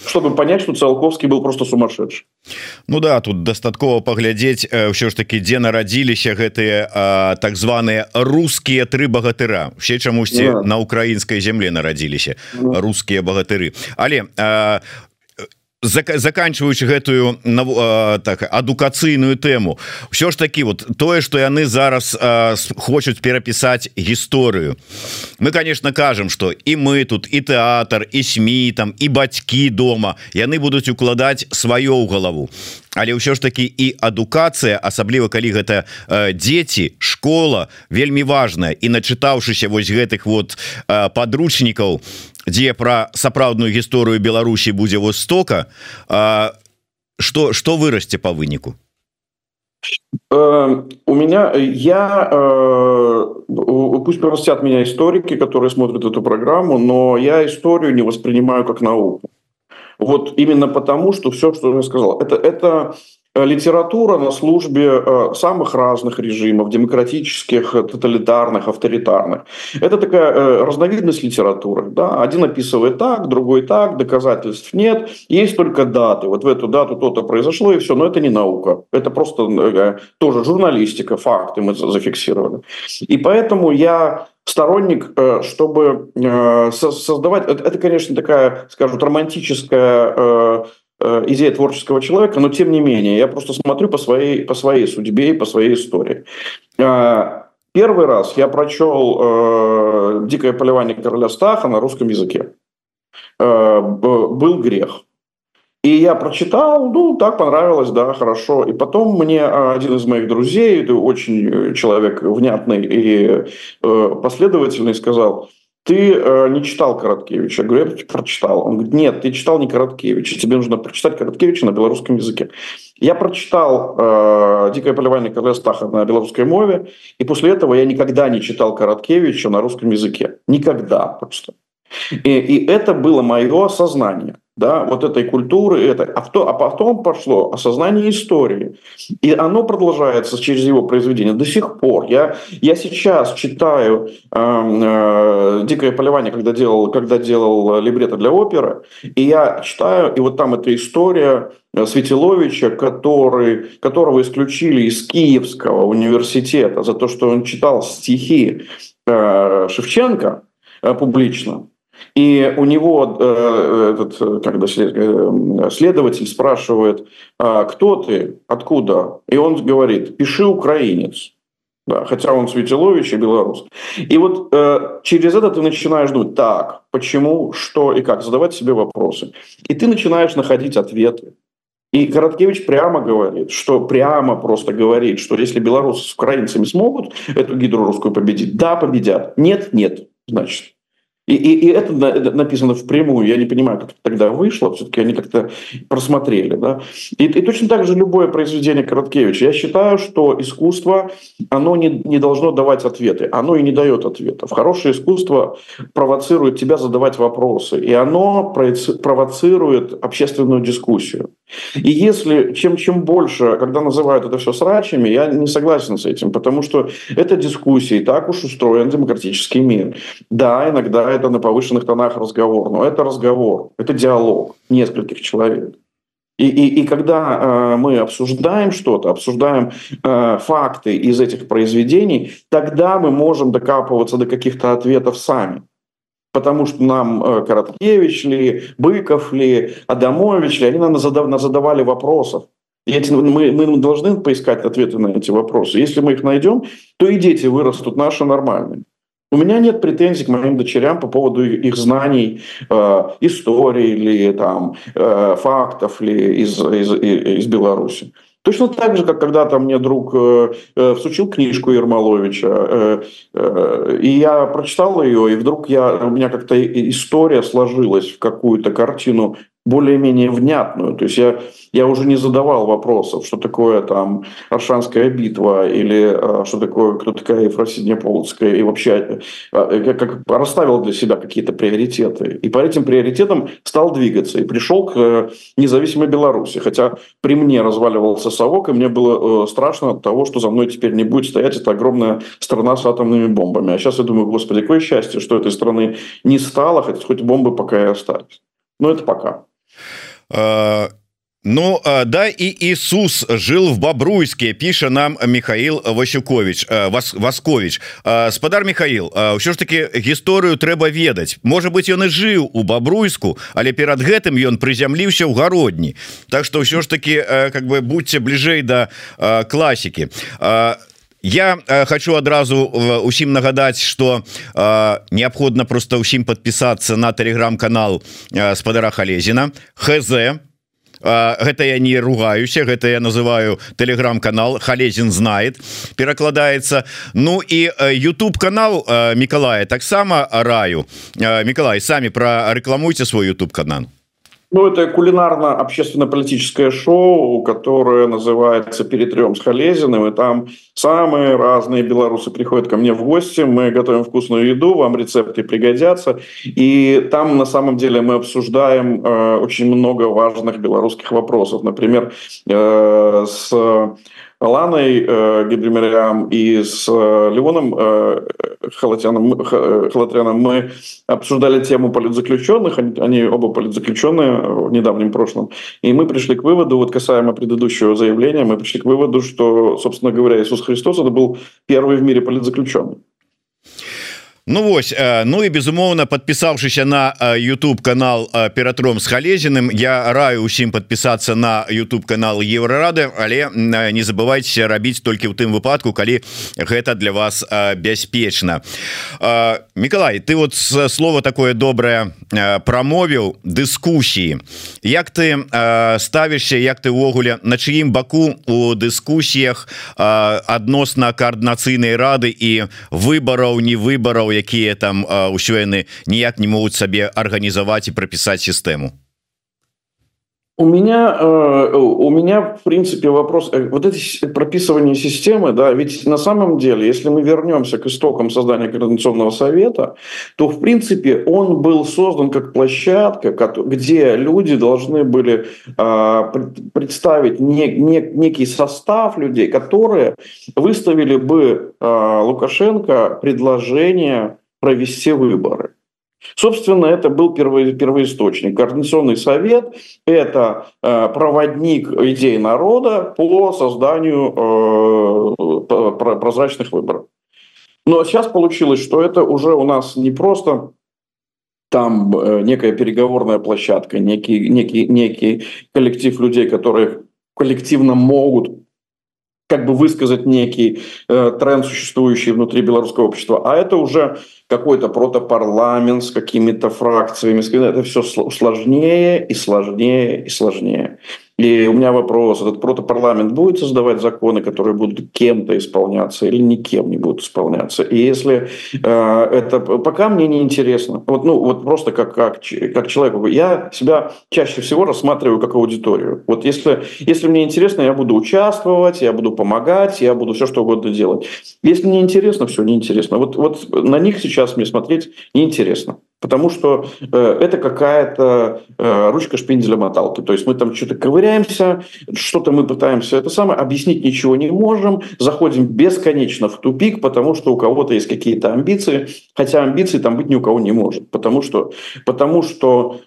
Speaker 2: чтобы понять что циолковский был просто сумасшедший
Speaker 1: Ну да тут дастаткова паглядзець ўсё ж таки дзе нарадзіліся гэтыя а, так званыя рускія тры багатыра все чамусьці yeah. на украінскай земле нарадзіліся yeah. рускія багатыры але а, заканчиваючи гэтую так адукацыйную тэму. Все ж таки вот тое что яны зараз а, хочуць перапісаць гісторыю. Мы конечно кажам что і мы тут і тэатр і сМ там і бацькі дома яны будуць укладаць сваё ў галаву. Але ўсё ж таки і адукацыя асабліва калі гэта дзеці школа вельмі важная. І начытаўшыся вось гэтых вот подручнікаў дзе про сапраўдную гісторыю Беларусі будзе востока что что вырасце по выніку?
Speaker 2: Э, у меня я э, пусть простят меня историки которые смотрят эту программу но я историю не воспринимаю как науку. Вот именно потому что все что я сказал это это литература на службе э, самых разных режимов, демократических, тоталитарных, авторитарных. Это такая э, разновидность литературы. Да? Один описывает так, другой так, доказательств нет, есть только даты. Вот в эту дату то-то произошло и все, но это не наука. Это просто тоже журналистика, факты мы зафиксировали. И поэтому я сторонник, чтобы создавать... Это, конечно, такая, скажем, романтическая Э, идея творческого человека, но тем не менее, я просто смотрю по своей, по своей судьбе и по своей истории. Э, первый раз я прочел э, «Дикое поливание короля Стаха» на русском языке. Был грех. И я прочитал, ну, так понравилось, да, хорошо. И потом мне один из моих друзей, очень человек внятный и последовательный, сказал – ты э, не читал Короткевича. Я говорю, я прочитал. Он говорит, нет, ты читал не Короткевича, тебе нужно прочитать Короткевича на белорусском языке. Я прочитал э, «Дикое поливание короля Стаха» на белорусской мове, и после этого я никогда не читал Короткевича на русском языке. Никогда просто. И, и это было мое осознание да, вот этой культуры, это, а, то, а потом пошло осознание истории. И оно продолжается через его произведение до сих пор. Я, я сейчас читаю э, э, «Дикое поливание», когда делал, когда делал либретто для оперы, и я читаю, и вот там эта история Светиловича, который, которого исключили из Киевского университета за то, что он читал стихи э, Шевченко э, публично, и у него э, этот, как бы, э, следователь спрашивает, а кто ты, откуда? И он говорит, пиши украинец. Да, хотя он Светилович и белорус. И вот э, через это ты начинаешь думать, так, почему, что и как, задавать себе вопросы. И ты начинаешь находить ответы. И Короткевич прямо говорит, что прямо просто говорит, что если белорусы с украинцами смогут эту гидру победить, да, победят. Нет, нет, значит. И, и, и это написано впрямую. Я не понимаю, как тогда вышло. Все-таки они как-то просмотрели. Да? И, и точно так же любое произведение Короткевича. Я считаю, что искусство, оно не, не должно давать ответы. Оно и не дает ответов. Хорошее искусство провоцирует тебя задавать вопросы. И оно провоцирует общественную дискуссию. И если чем, чем больше, когда называют это все срачами, я не согласен с этим, потому что это дискуссии, так уж устроен демократический мир. Да, иногда это на повышенных тонах разговор, но это разговор, это диалог нескольких человек. И, и, и когда э, мы обсуждаем что-то, обсуждаем э, факты из этих произведений, тогда мы можем докапываться до каких-то ответов сами потому что нам э, Короткевич ли, Быков ли, Адамович ли, они нам задавали вопросов. И эти, мы, мы должны поискать ответы на эти вопросы. Если мы их найдем, то и дети вырастут наши нормальные. У меня нет претензий к моим дочерям по поводу их знаний э, истории или там, э, фактов ли из, из, из Беларуси. Точно так же, как когда-то мне друг э, э, всучил книжку Ермоловича, э, э, и я прочитал ее, и вдруг я, у меня как-то история сложилась в какую-то картину более-менее внятную. То есть я, я уже не задавал вопросов, что такое там Аршанская битва или а, что такое, кто такая Ефросинья Полоцкая, и вообще как, как расставил для себя какие-то приоритеты. И по этим приоритетам стал двигаться и пришел к э, независимой Беларуси. Хотя при мне разваливался совок, и мне было э, страшно от того, что за мной теперь не будет стоять эта огромная страна с атомными бомбами. А сейчас я думаю, господи, какое счастье, что этой страны не стало, хоть, хоть бомбы пока и остались. Но это пока.
Speaker 1: Ну да и Иисус жил в Бобруйске піша нам Михаил Васюкович вас Васкович спадар Михаил ўсё ж таки гісторыю трэба ведаць может быть ён і жыў у Бобруйску але перад гэтым ён прызямліўся ў гародні. Так что ўсё ж таки как бы будьте бліжэй да класікі Я э, хочу адразу э, усім нагадаць что э, неабходна просто ўсім подпісацца на телеграм-канал э, спадара Халезіна. Хз. Э, гэта я не ругаюся гэта я называю телеграм-канал Халезін знает перакладаецца. Ну і э, YouTube канал Миколая таксама раю. Миколай самі прорекламуйте свой YouTube канал
Speaker 2: Ну, это кулинарно-общественно-политическое шоу, которое называется «Перетрем с Холезиным», и там самые разные белорусы приходят ко мне в гости, мы готовим вкусную еду, вам рецепты пригодятся, и там на самом деле мы обсуждаем э, очень много важных белорусских вопросов, например, э, с Ланой э, Гидримерям и с э, Леоном э, Халатяном, э, Халатряном мы обсуждали тему политзаключенных, они, они оба политзаключенные в недавнем прошлом, и мы пришли к выводу, вот касаемо предыдущего заявления, мы пришли к выводу, что, собственно говоря, Иисус Христос это был первый в мире политзаключенный.
Speaker 1: Ну вось Ну і безумоўна подпісаўшыся на YouTube канал ператром с халезіным я раю усім подпісацца на YouTube канал еврорады але не забывайте рабіць толькі ў тым выпадку калі гэта для вас бяспечна Миколай ты вот слово такое добрае прамовіў дыскусіі Як ты ставішся Як ты увогуле на чыім баку у дыскусіях адносна коаардынацыйнай рады і выбараў не выбараў якія там ўсё яны ніяк не могуць сабе арганізаваць і прапісаць сістэму
Speaker 2: у меня э, у меня в принципе вопрос э, вот эти прописывание системы да ведь на самом деле если мы вернемся к истокам создания координационного совета то в принципе он был создан как площадка где люди должны были э, представить не, не, некий состав людей которые выставили бы э, лукашенко предложение провести выборы Собственно, это был первоисточник. Координационный совет – это э, проводник идей народа по созданию э, прозрачных выборов. Но сейчас получилось, что это уже у нас не просто там э, некая переговорная площадка, некий, некий, некий коллектив людей, которые коллективно могут как бы высказать некий э, тренд, существующий внутри белорусского общества, а это уже какой-то протопарламент с какими-то фракциями. Это все сложнее и сложнее и сложнее. И у меня вопрос, этот протопарламент будет создавать законы, которые будут кем-то исполняться или никем не будут исполняться? И если э, это пока мне не интересно, вот, ну, вот просто как, как, как человеку, я себя чаще всего рассматриваю как аудиторию. Вот если, если мне интересно, я буду участвовать, я буду помогать, я буду все что угодно делать. Если не интересно, все неинтересно. Вот, вот на них сейчас мне смотреть неинтересно. Потому что э, это какая-то э, ручка шпинделя моталки. То есть мы там что-то ковыряемся, что-то мы пытаемся это самое, объяснить ничего не можем, заходим бесконечно в тупик, потому что у кого-то есть какие-то амбиции, хотя амбиций там быть ни у кого не может. Потому что, потому что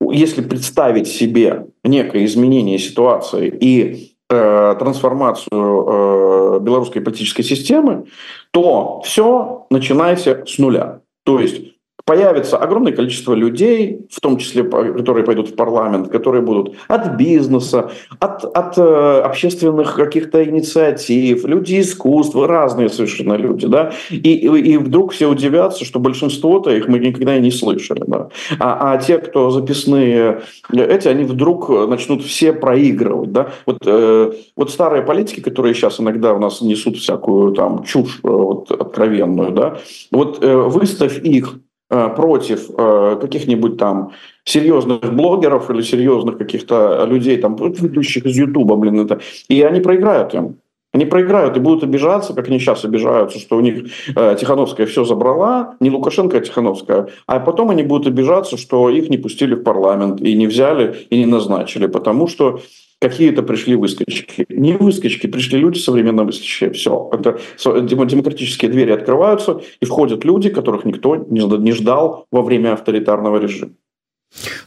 Speaker 2: если представить себе некое изменение ситуации и э, трансформацию э, белорусской политической системы, то все начинается с нуля. То есть появится огромное количество людей, в том числе, которые пойдут в парламент, которые будут от бизнеса, от, от э, общественных каких-то инициатив, люди искусства, разные совершенно люди, да, и, и, вдруг все удивятся, что большинство-то их мы никогда и не слышали, да, а, а те, кто записные эти, они вдруг начнут все проигрывать, да, вот, э, вот старые политики, которые сейчас иногда у нас несут всякую там чушь э, вот, откровенную, да, вот э, выставь их против э, каких-нибудь там серьезных блогеров или серьезных каких-то людей, там, ведущих из Ютуба, блин, это, и они проиграют им. Они проиграют и будут обижаться, как они сейчас обижаются, что у них э, Тихановская все забрала, не Лукашенко, а Тихановская. А потом они будут обижаться, что их не пустили в парламент и не взяли и не назначили, потому что какие-то пришли выскочки. Не выскочки, пришли люди современnomыслящие. Все. Это демократические двери открываются, и входят люди, которых никто не ждал во время авторитарного режима.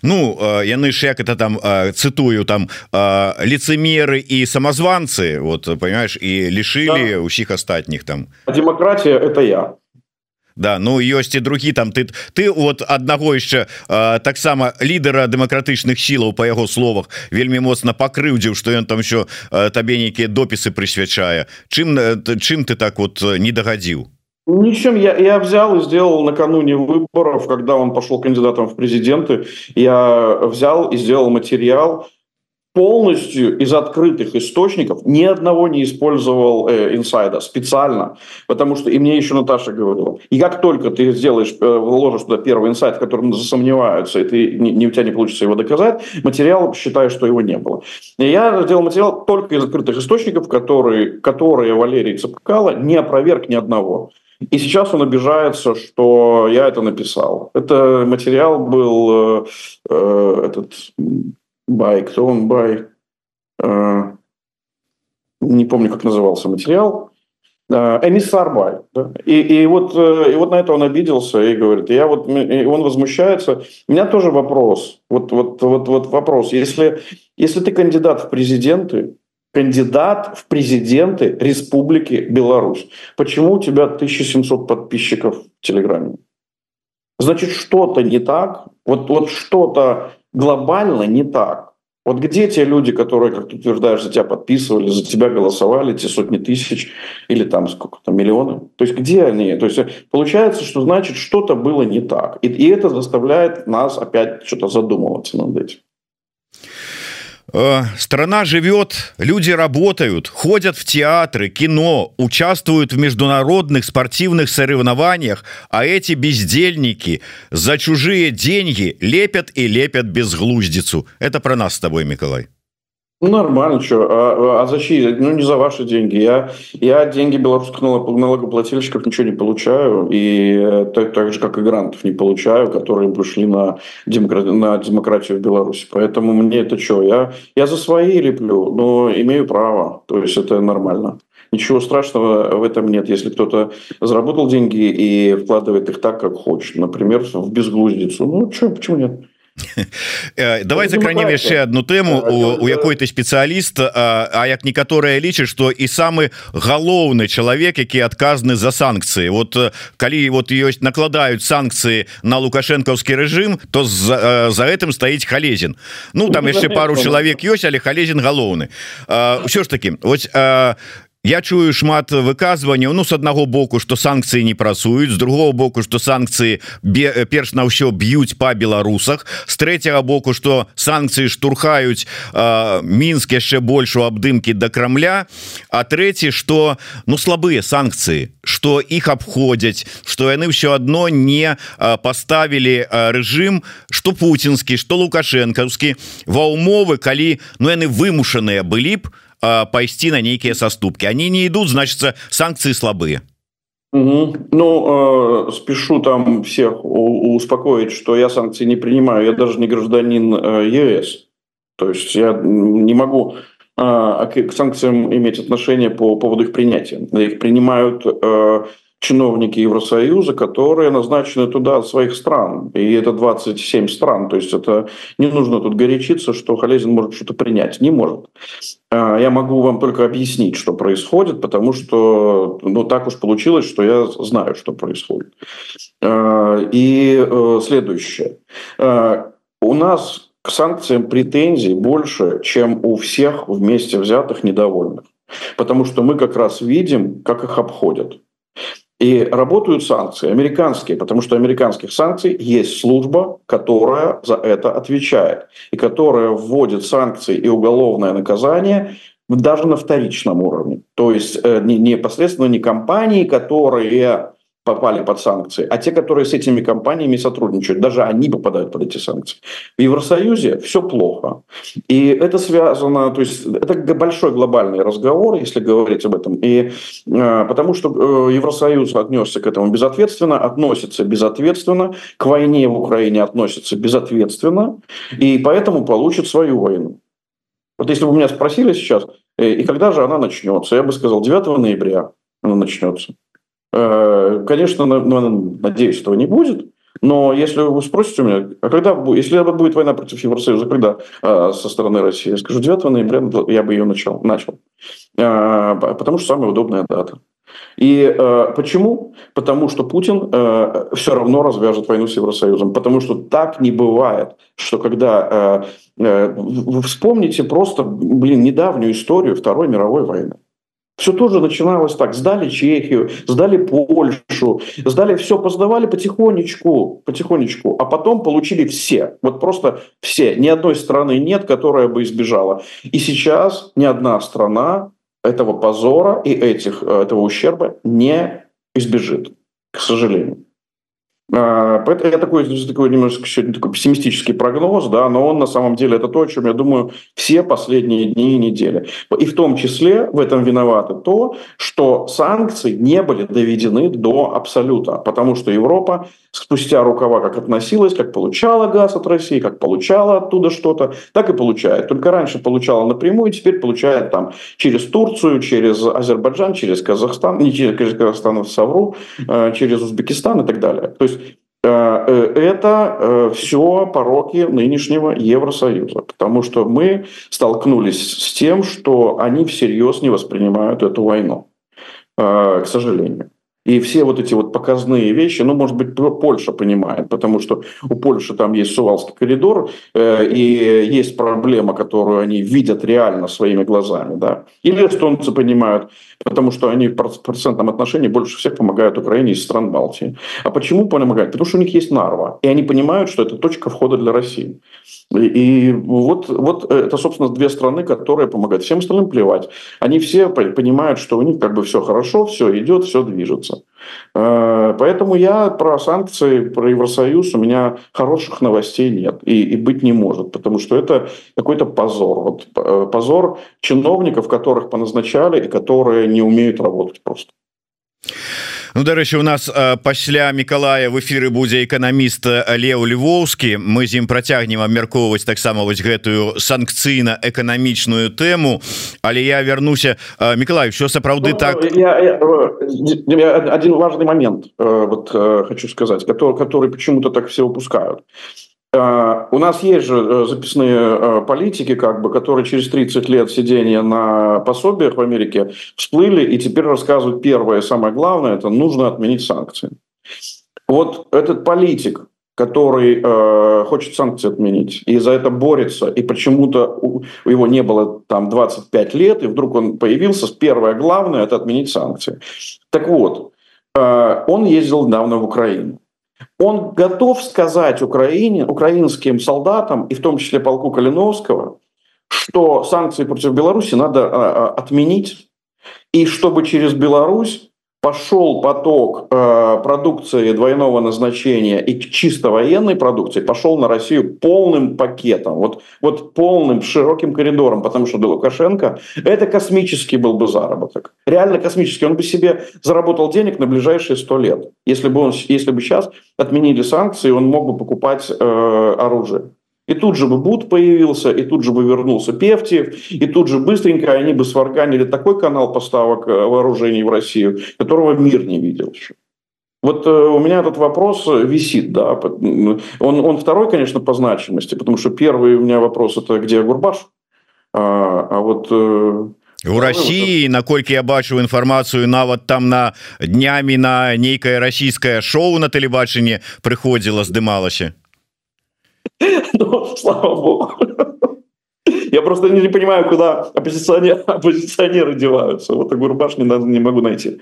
Speaker 1: Ну яны ж як это там цытую там лицемеры і самозванцы вот понимаешь і лишили да. усіх астатніх там
Speaker 2: демократия это я
Speaker 1: Да, ну ёсць і другі там ты ты от аднаго яшчэ таксама лідара дэмакратычных сілаў по яго словах вельмі моцна пакрыўдзіў что ён там еще табе нейкія допісы прысвячае. Чым чым ты так вот не дагадзіў?
Speaker 2: Ничем я, я взял и сделал накануне выборов, когда он пошел кандидатом в президенты, я взял и сделал материал, полностью из открытых источников ни одного не использовал э, инсайда специально, потому что и мне еще Наташа говорила, и как только ты сделаешь, э, вложишь туда первый инсайд, в котором засомневаются, и ты, не, у тебя не получится его доказать, материал считаю, что его не было. И я сделал материал только из открытых источников, которые, которые Валерий Цепкало не опроверг ни одного. И сейчас он обижается, что я это написал. Это материал был э, э, этот Бай, кто он? Э, не помню, как назывался материал. Э, Эмиссар Бай. Да? И, и, вот, э, и вот на это он обиделся и говорит, я вот, и он возмущается. У меня тоже вопрос. Вот, вот, вот, вот вопрос. Если, если ты кандидат в президенты, кандидат в президенты Республики Беларусь, почему у тебя 1700 подписчиков в Телеграме? Значит, что-то не так. Вот, вот что-то глобально не так. Вот где те люди, которые, как ты утверждаешь, за тебя подписывали, за тебя голосовали, те сотни тысяч или там сколько-то миллионы? То есть где они? То есть получается, что значит что-то было не так. И, и это заставляет нас опять что-то задумываться над этим.
Speaker 1: Э, страна живет, люди работают, ходят в театры, кино, участвуют в международных спортивных соревнованиях, а эти бездельники за чужие деньги лепят и лепят безглуздицу. Это про нас с тобой, Николай.
Speaker 2: Нормально, что? А, а за чьи? Ну, не за ваши деньги. Я, я деньги белорусских налогоплательщиков ничего не получаю. И э, так, так же, как и грантов не получаю, которые пришли на, демократ, на демократию в Беларуси. Поэтому мне это что? Я, я за свои леплю, но имею право. То есть, это нормально. Ничего страшного в этом нет. Если кто-то заработал деньги и вкладывает их так, как хочет. Например, в безглуздицу. Ну, что, почему нет?
Speaker 1: Давай закранем яшчэ одну тэму у, якой ты спецыяліст а, а як некаторыя лічаць что і самы галоўны чалавек які адказны за санкцыі. Вот калі вот ёсць накладаюць санкцыі на лукашэнкаўскі рэжым то за, за гэтым стаіць халезін. Ну там яшчэ пару чалавек ёсць але халезін галоўны. Ўсё ж таки вот Я чую шмат выказванняў ну с аднаго боку что санкцыі не працуюць з другого боку что санкцыі перш на ўсё б'юць по беларусах з третьего боку что санкцыі штурхаюць мінск яшчэ больш у абдымкі до Крамля а третий что ну слабыя санкцыі что іх абходзяць что яны все одно не поставілі режим что путинскі что лукашэнкаўскі ва умовы калі ну яны вымушаныя былі б пайсці на нейкія саступки они не идут значится санкции слабые
Speaker 2: Угу. Ну, э, спешу там всех успокоить, что я санкции не принимаю. Я даже не гражданин э, ЕС. То есть я не могу э, к санкциям иметь отношение по поводу их принятия. Их принимают э, чиновники Евросоюза, которые назначены туда от своих стран. И это 27 стран. То есть это не нужно тут горячиться, что Халезин может что-то принять. Не может. А, я могу вам только объяснить, что происходит, потому что ну, так уж получилось, что я знаю, что происходит. А, и э, следующее. А, у нас к санкциям претензий больше, чем у всех вместе взятых недовольных. Потому что мы как раз видим, как их обходят. И работают санкции американские, потому что американских санкций есть служба, которая за это отвечает, и которая вводит санкции и уголовное наказание даже на вторичном уровне. То есть э, не непосредственно не компании, которые попали под санкции, а те, которые с этими компаниями сотрудничают, даже они попадают под эти санкции. В Евросоюзе все плохо. И это связано, то есть это большой глобальный разговор, если говорить об этом. И э, потому что э, Евросоюз отнесся к этому безответственно, относится безответственно, к войне в Украине относится безответственно, и поэтому получит свою войну. Вот если бы меня спросили сейчас, э, и когда же она начнется, я бы сказал, 9 ноября она начнется. Э, конечно, надеюсь, этого не будет. Но если вы спросите у меня, а когда если будет война против Евросоюза, когда а, со стороны России, я скажу 9 ноября я бы ее начал, начал. А, потому что самая удобная дата. И э, почему? Потому что Путин э, все равно развяжет войну с Евросоюзом. Потому что так не бывает, что когда... Э, э, вы вспомните просто, блин, недавнюю историю Второй мировой войны. Все тоже начиналось так. Сдали Чехию, сдали Польшу, сдали все, поздавали потихонечку, потихонечку, а потом получили все. Вот просто все. Ни одной страны нет, которая бы избежала. И сейчас ни одна страна этого позора и этих, э, этого ущерба не избежит, к сожалению. А, это такой, такой немножко сегодня такой пессимистический прогноз, да, но он на самом деле это то, о чем я думаю все последние дни и недели. И в том числе в этом виноваты то, что санкции не были доведены до абсолюта, потому что Европа спустя рукава как относилась, как получала газ от России, как получала оттуда что-то, так и получает. Только раньше получала напрямую, теперь получает там через Турцию, через Азербайджан, через Казахстан, не через Казахстан, Савру, э, через Узбекистан и так далее. То есть Э, э, это все пороки нынешнего Евросоюза, потому что мы столкнулись с тем, что они всерьез не воспринимают эту войну, к сожалению. И все вот эти вот показные вещи, ну, может быть, Польша понимает, потому что у Польши там есть Сувалский коридор, э, и есть проблема, которую они видят реально своими глазами, да. Или эстонцы понимают, потому что они в процентном отношении больше всех помогают Украине из стран Балтии. А почему помогают? Потому что у них есть Нарва, и они понимают, что это точка входа для России. И вот, вот это, собственно, две страны, которые помогают. Всем остальным плевать. Они все понимают, что у них как бы все хорошо, все идет, все движется. Э, поэтому я про санкции, про Евросоюз, у меня хороших новостей нет и, и быть не может, потому что это какой-то позор. Вот, э, позор чиновников, которых поназначали и которые не умеют работать просто.
Speaker 1: Ну дарэчы у нас пасля Миколая в эфиры будзе эканаміст Леў Львоўскі. Мы з ім працягнем абмяркоўваць таксама вось гэтую санкцыйна-эканамічную тэму. Але я вернуся Миколай все сапраўды ну, так? я, я,
Speaker 2: я, один важный момент вот хочу сказать который который почему-то так все упускают. Э, у нас есть же э, записные э, политики, как бы, которые через 30 лет сидения на пособиях в Америке всплыли и теперь рассказывают первое, самое главное, это нужно отменить санкции. Вот этот политик, который э, хочет санкции отменить, и за это борется, и почему-то у, у его не было там 25 лет, и вдруг он появился, первое главное – это отменить санкции. Так вот, э, он ездил недавно в Украину. Он готов сказать Украине, украинским солдатам, и в том числе полку Калиновского, что санкции против Беларуси надо а, а, отменить, и чтобы через Беларусь пошел поток э, продукции двойного назначения и чисто военной продукции пошел на Россию полным пакетом, вот, вот полным широким коридором, потому что для Лукашенко это космический был бы заработок. Реально космический. Он бы себе заработал денег на ближайшие сто лет. Если бы, он, если бы сейчас отменили санкции, он мог бы покупать э, оружие. И тут же бы Буд появился, и тут же бы вернулся Певтиев, и тут же быстренько они бы сварганили такой канал поставок э, вооружений в Россию, которого мир не видел еще. Вот э, у меня этот вопрос висит, да. Он, он второй, конечно, по значимости, потому что первый у меня вопрос это где Гурбаш, а, а вот
Speaker 1: э, у России наколькі я бачу інфармацыю нават там на днямі на нейкае расійскае шоу на тэлебачанні прыходзіла здымалася (laughs)
Speaker 2: Ну, слава богу. Я просто не понимаю, куда оппозиционеры, оппозиционеры деваются. Вот такую рубашку не, не могу найти.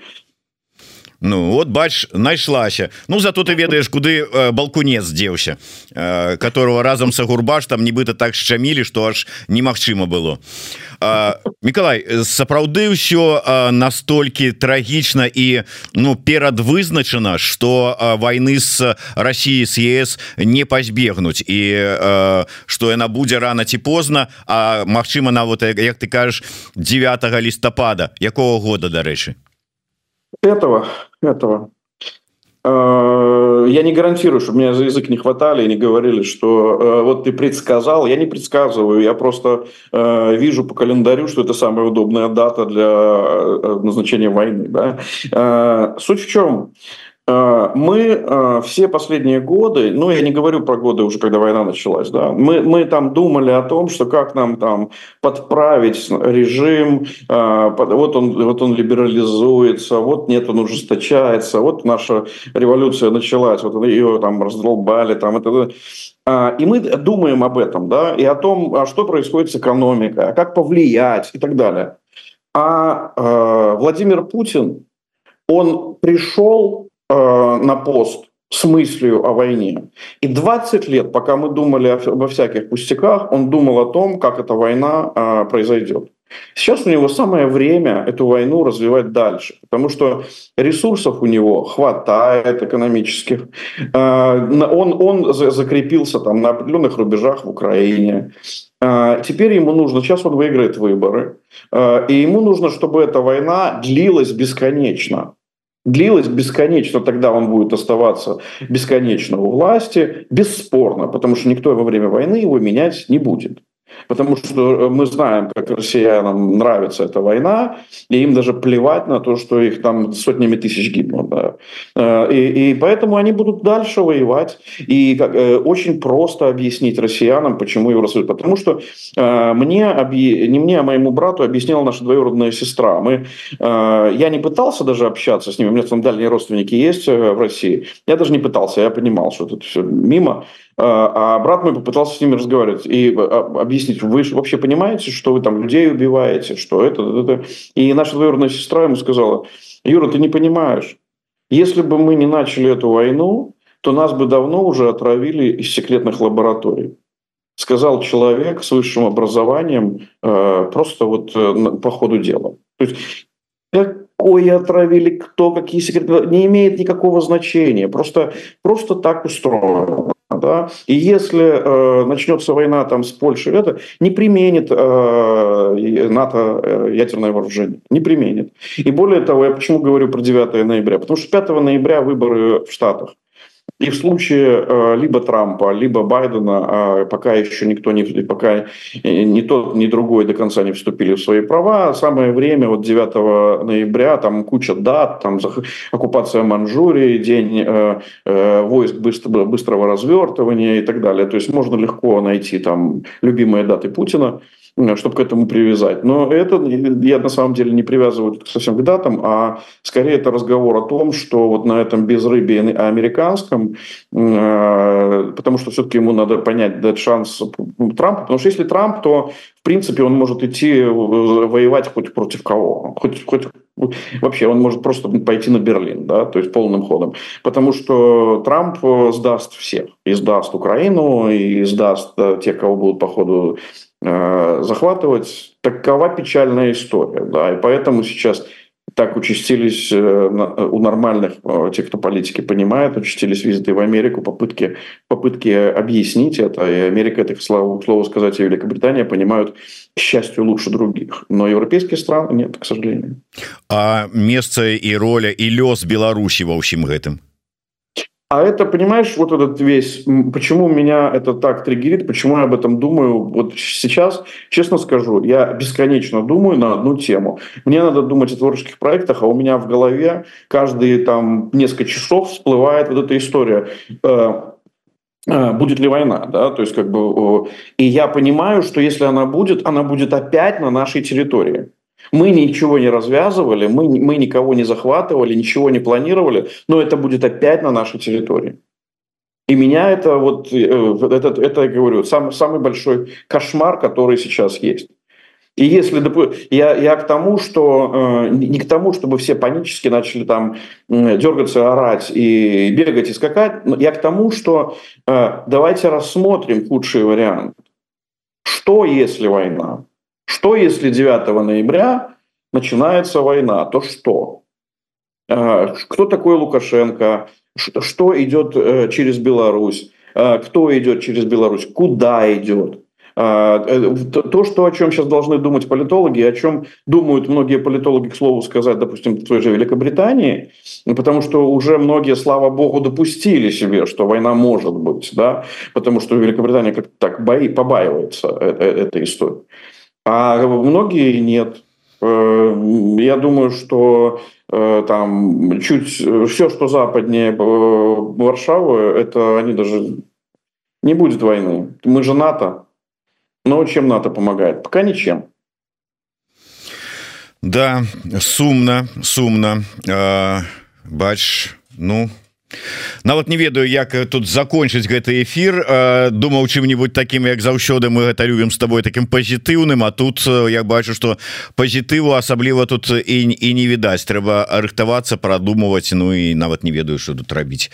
Speaker 1: Ну вот бач найшлася. Ну зато ты ведаешь куды э, балкунец дзеўся э, которого разам са гурбаш там нібыта так шчамілі что аж немагчыма было. Э, Миколай сапраўды ўсё э, настолькі трагічна і ну перадвызначана что э, войны с Россией с ЕС не пазбегнуць. І э, что яна будзе рано ці позна А Мачыма нават як ты кажаш 9 лістапада якого года дарэчы
Speaker 2: этого, этого. Э, я не гарантирую, чтобы меня за язык не хватали и не говорили, что э, вот ты предсказал. Я не предсказываю, я просто э, вижу по календарю, что это самая удобная дата для назначения войны. Да? Суть в чем? Э, мы э, все последние годы, ну я не говорю про годы уже, когда война началась, да, мы, мы там думали о том, что как нам там подправить режим, э, вот он, вот он либерализуется, вот нет, он ужесточается, вот наша революция началась, вот ее там раздолбали, там это, и мы думаем об этом, да, и о том, а что происходит с экономикой, а как повлиять и так далее. А Владимир Путин, он пришел на пост с мыслью о войне. И 20 лет, пока мы думали обо всяких пустяках, он думал о том, как эта война э, произойдет. Сейчас у него самое время эту войну развивать дальше, потому что ресурсов у него хватает экономических. Э, он, он закрепился там на определенных рубежах в Украине. Теперь ему нужно, сейчас он выиграет выборы, и ему нужно, чтобы эта война длилась бесконечно длилось бесконечно, тогда он будет оставаться бесконечно у власти, бесспорно, потому что никто во время войны его менять не будет. Потому что э, мы знаем, как россиянам нравится эта война, и им даже плевать на то, что их там сотнями тысяч гибнут. Да. Э, и, и поэтому они будут дальше воевать. И как, э, очень просто объяснить россиянам, почему рассудят. Потому что мне, не мне, а моему брату объясняла наша двоюродная сестра. Мы, я не пытался даже общаться с ними, у меня там дальние родственники есть в России. Я даже не пытался, я понимал, что это все мимо. А, а брат мой попытался с ними разговаривать и а, объяснить, вы вообще понимаете, что вы там людей убиваете, что это, это. И наша двоюродная сестра ему сказала, Юра, ты не понимаешь, если бы мы не начали эту войну, то нас бы давно уже отравили из секретных лабораторий. Сказал человек с высшим образованием э, просто вот э, по ходу дела. То есть какое отравили, кто, какие секреты, не имеет никакого значения. Просто, просто так устроено. Да? И если э, начнется война там с Польшей, это не применит э, НАТО э, ядерное вооружение. Не применит. И более того, я почему говорю про 9 ноября? Потому что 5 ноября выборы в Штатах. И в случае э, либо Трампа, либо Байдена, а пока еще никто не, пока ни тот, ни другой до конца не вступили в свои права, самое время, вот 9 ноября, там куча дат, там оккупация Манчжурии, день э, э, войск быстро, быстрого развертывания и так далее. То есть можно легко найти там любимые даты Путина. Э, чтобы к этому привязать. Но это я на самом деле не привязываю совсем к датам, а скорее это разговор о том, что вот на этом безрыбье американском, э, потому что все-таки ему надо понять, дать шанс Трампу, потому что если Трамп, то в принципе он может идти э, воевать хоть против кого, хоть, хоть вообще он может просто пойти на Берлин, да, то есть полным ходом, потому что Трамп сдаст всех, и сдаст Украину, и сдаст тех, кого будут по ходу Э, захватывать. Такова печальная история. Да, и поэтому сейчас так участились э, у нормальных, э, тех, кто политики понимает, участились визиты в Америку, попытки, попытки объяснить это. И Америка, это, к слову, к слову сказать, и Великобритания понимают, к счастью, лучше других. Но европейские страны нет, к сожалению.
Speaker 1: А место и роля, и лёс Беларуси во всем этом?
Speaker 2: А это, понимаешь, вот этот весь, почему меня это так триггерит, почему я об этом думаю, вот сейчас, честно скажу, я бесконечно думаю на одну тему. Мне надо думать о творческих проектах, а у меня в голове каждые там несколько часов всплывает вот эта история э, э, будет ли война, да, то есть как бы, и я понимаю, что если она будет, она будет опять на нашей территории. Мы ничего не развязывали, мы, мы никого не захватывали, ничего не планировали, но это будет опять на нашей территории. И меня это вот, э, это, это я говорю, сам, самый большой кошмар, который сейчас есть. И если я, я к тому, что э, не к тому, чтобы все панически начали там дергаться, орать и бегать и скакать, я к тому, что э, давайте рассмотрим худший вариант. Что если война? Что если 9 ноября начинается война? То что? Э, кто такой Лукашенко? Что идет э, через Беларусь? Э, кто идет через Беларусь? Куда идет? То, что, о чем сейчас должны думать политологи, о чем думают многие политологи, к слову сказать, допустим, в той же Великобритании, потому что уже многие, слава богу, допустили себе, что война может быть, да, потому что Великобритания как-то так бои, побаивается этой истории а многие нет. Э, я думаю, что э, там чуть все, что западнее Варшавы, это они даже не будет войны. Мы же НАТО. Но чем НАТО помогает? Пока ничем.
Speaker 1: Да, сумно, сумно. Э, бач, ну, нават не ведаю як тут закончыць гэты эфир думаў чым-нибудь таким як заўсёды мы гэта любім с тобой таким пазітыўным А тут я бачу что пазітыву асабліва тут і, і не відаць. Трэба рыхтавацца продумывать Ну і нават не ведаю что тут рабіць.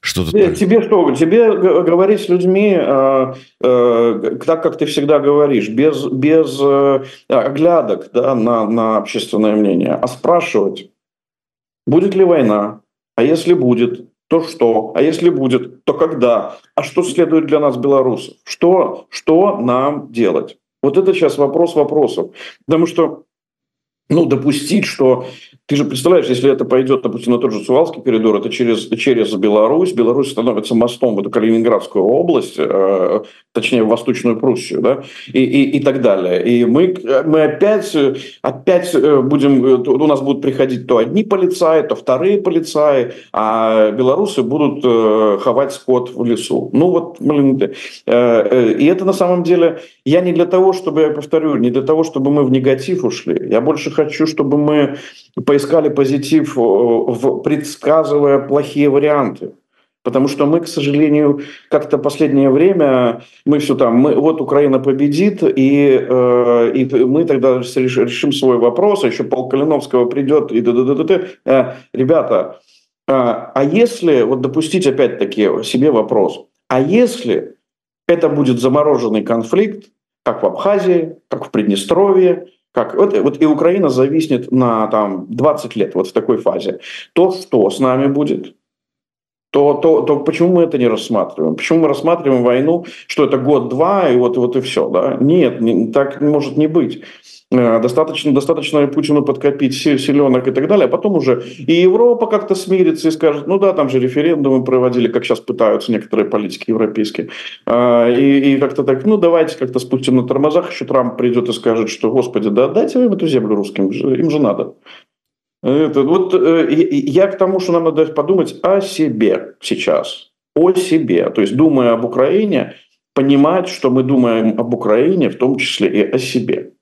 Speaker 2: Что тут тебе, тебе что тебе говорить с людьми э, э, так как ты всегда говоришь без без э, оглядок да, на на общественное мнение а спрашивать будет ли война а если будет, то что? А если будет, то когда? А что следует для нас, белорусов? Что, что нам делать? Вот это сейчас вопрос вопросов. Потому что ну, допустить, что ты же представляешь, если это пойдет, допустим, на тот же Сувалский коридор, это через, через Беларусь, Беларусь становится мостом в эту Калининградскую область, э, точнее, в Восточную Пруссию, да, и, и, и так далее. И мы, мы опять, опять э, будем, э, у нас будут приходить то одни полицаи, то вторые полицаи, а белорусы будут э, ховать скот в лесу. Ну вот, блин, э, э, и это на самом деле, я не для того, чтобы, я повторю, не для того, чтобы мы в негатив ушли, я больше хочу, чтобы мы поискали позитив, э, в, предсказывая плохие варианты. Потому что мы, к сожалению, как-то последнее время, мы все там, мы, вот Украина победит, и, э, и мы тогда решим свой вопрос, а еще Пол Калиновского придет, и да да да да э, Ребята, э, а если, вот допустить опять-таки себе вопрос, а если это будет замороженный конфликт, как в Абхазии, как в Приднестровье, как вот, вот и Украина зависнет на там 20 лет вот в такой фазе, то что с нами будет? То, то, то почему мы это не рассматриваем? Почему мы рассматриваем войну, что это год-два, и вот, вот и все? Да? Нет, не, так может не быть. Э, достаточно, достаточно Путину подкопить селенок и так далее, а потом уже и Европа как-то смирится и скажет, ну да, там же референдумы проводили, как сейчас пытаются некоторые политики европейские, а, и, и как-то так, ну давайте как-то спустим на тормозах, еще Трамп придет и скажет, что, господи, да дайте им эту землю русским, им же надо. Это, вот э, я к тому, что нам надо подумать о себе сейчас, о себе, то есть думая об Украине, понимать, что мы думаем об Украине, в том числе и о себе.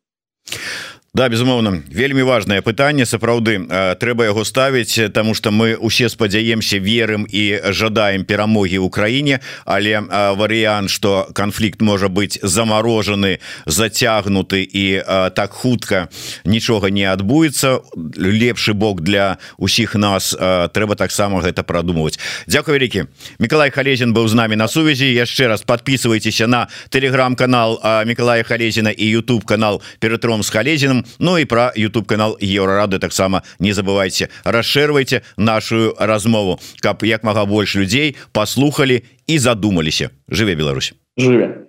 Speaker 1: Да безумоўна. Вельмі важное пытанне сапраўды. Трэба яго ставіць тому что мы усе спадзяемся верым і жадаем перамогі Украіне але варыянт что канфлікт можа быть заморожаны зацягнуты і так хутка нічога не адбудзецца лепшы бок для усіх нас трэба таксама гэта продумывать Дякую вялікі. Миколай халезин быў з нами на сувязі. Яшчэ раз подписывайтеся на телеграм-канал Миколая халезина і YouTube канал перетром с халезиным Ну і про YouTube канал еўрарады таксама не забывайте. Расширвайте нашу размову каб як мага больш людзей послухали і задумаліся. Жыве Беларусь.
Speaker 2: Жыве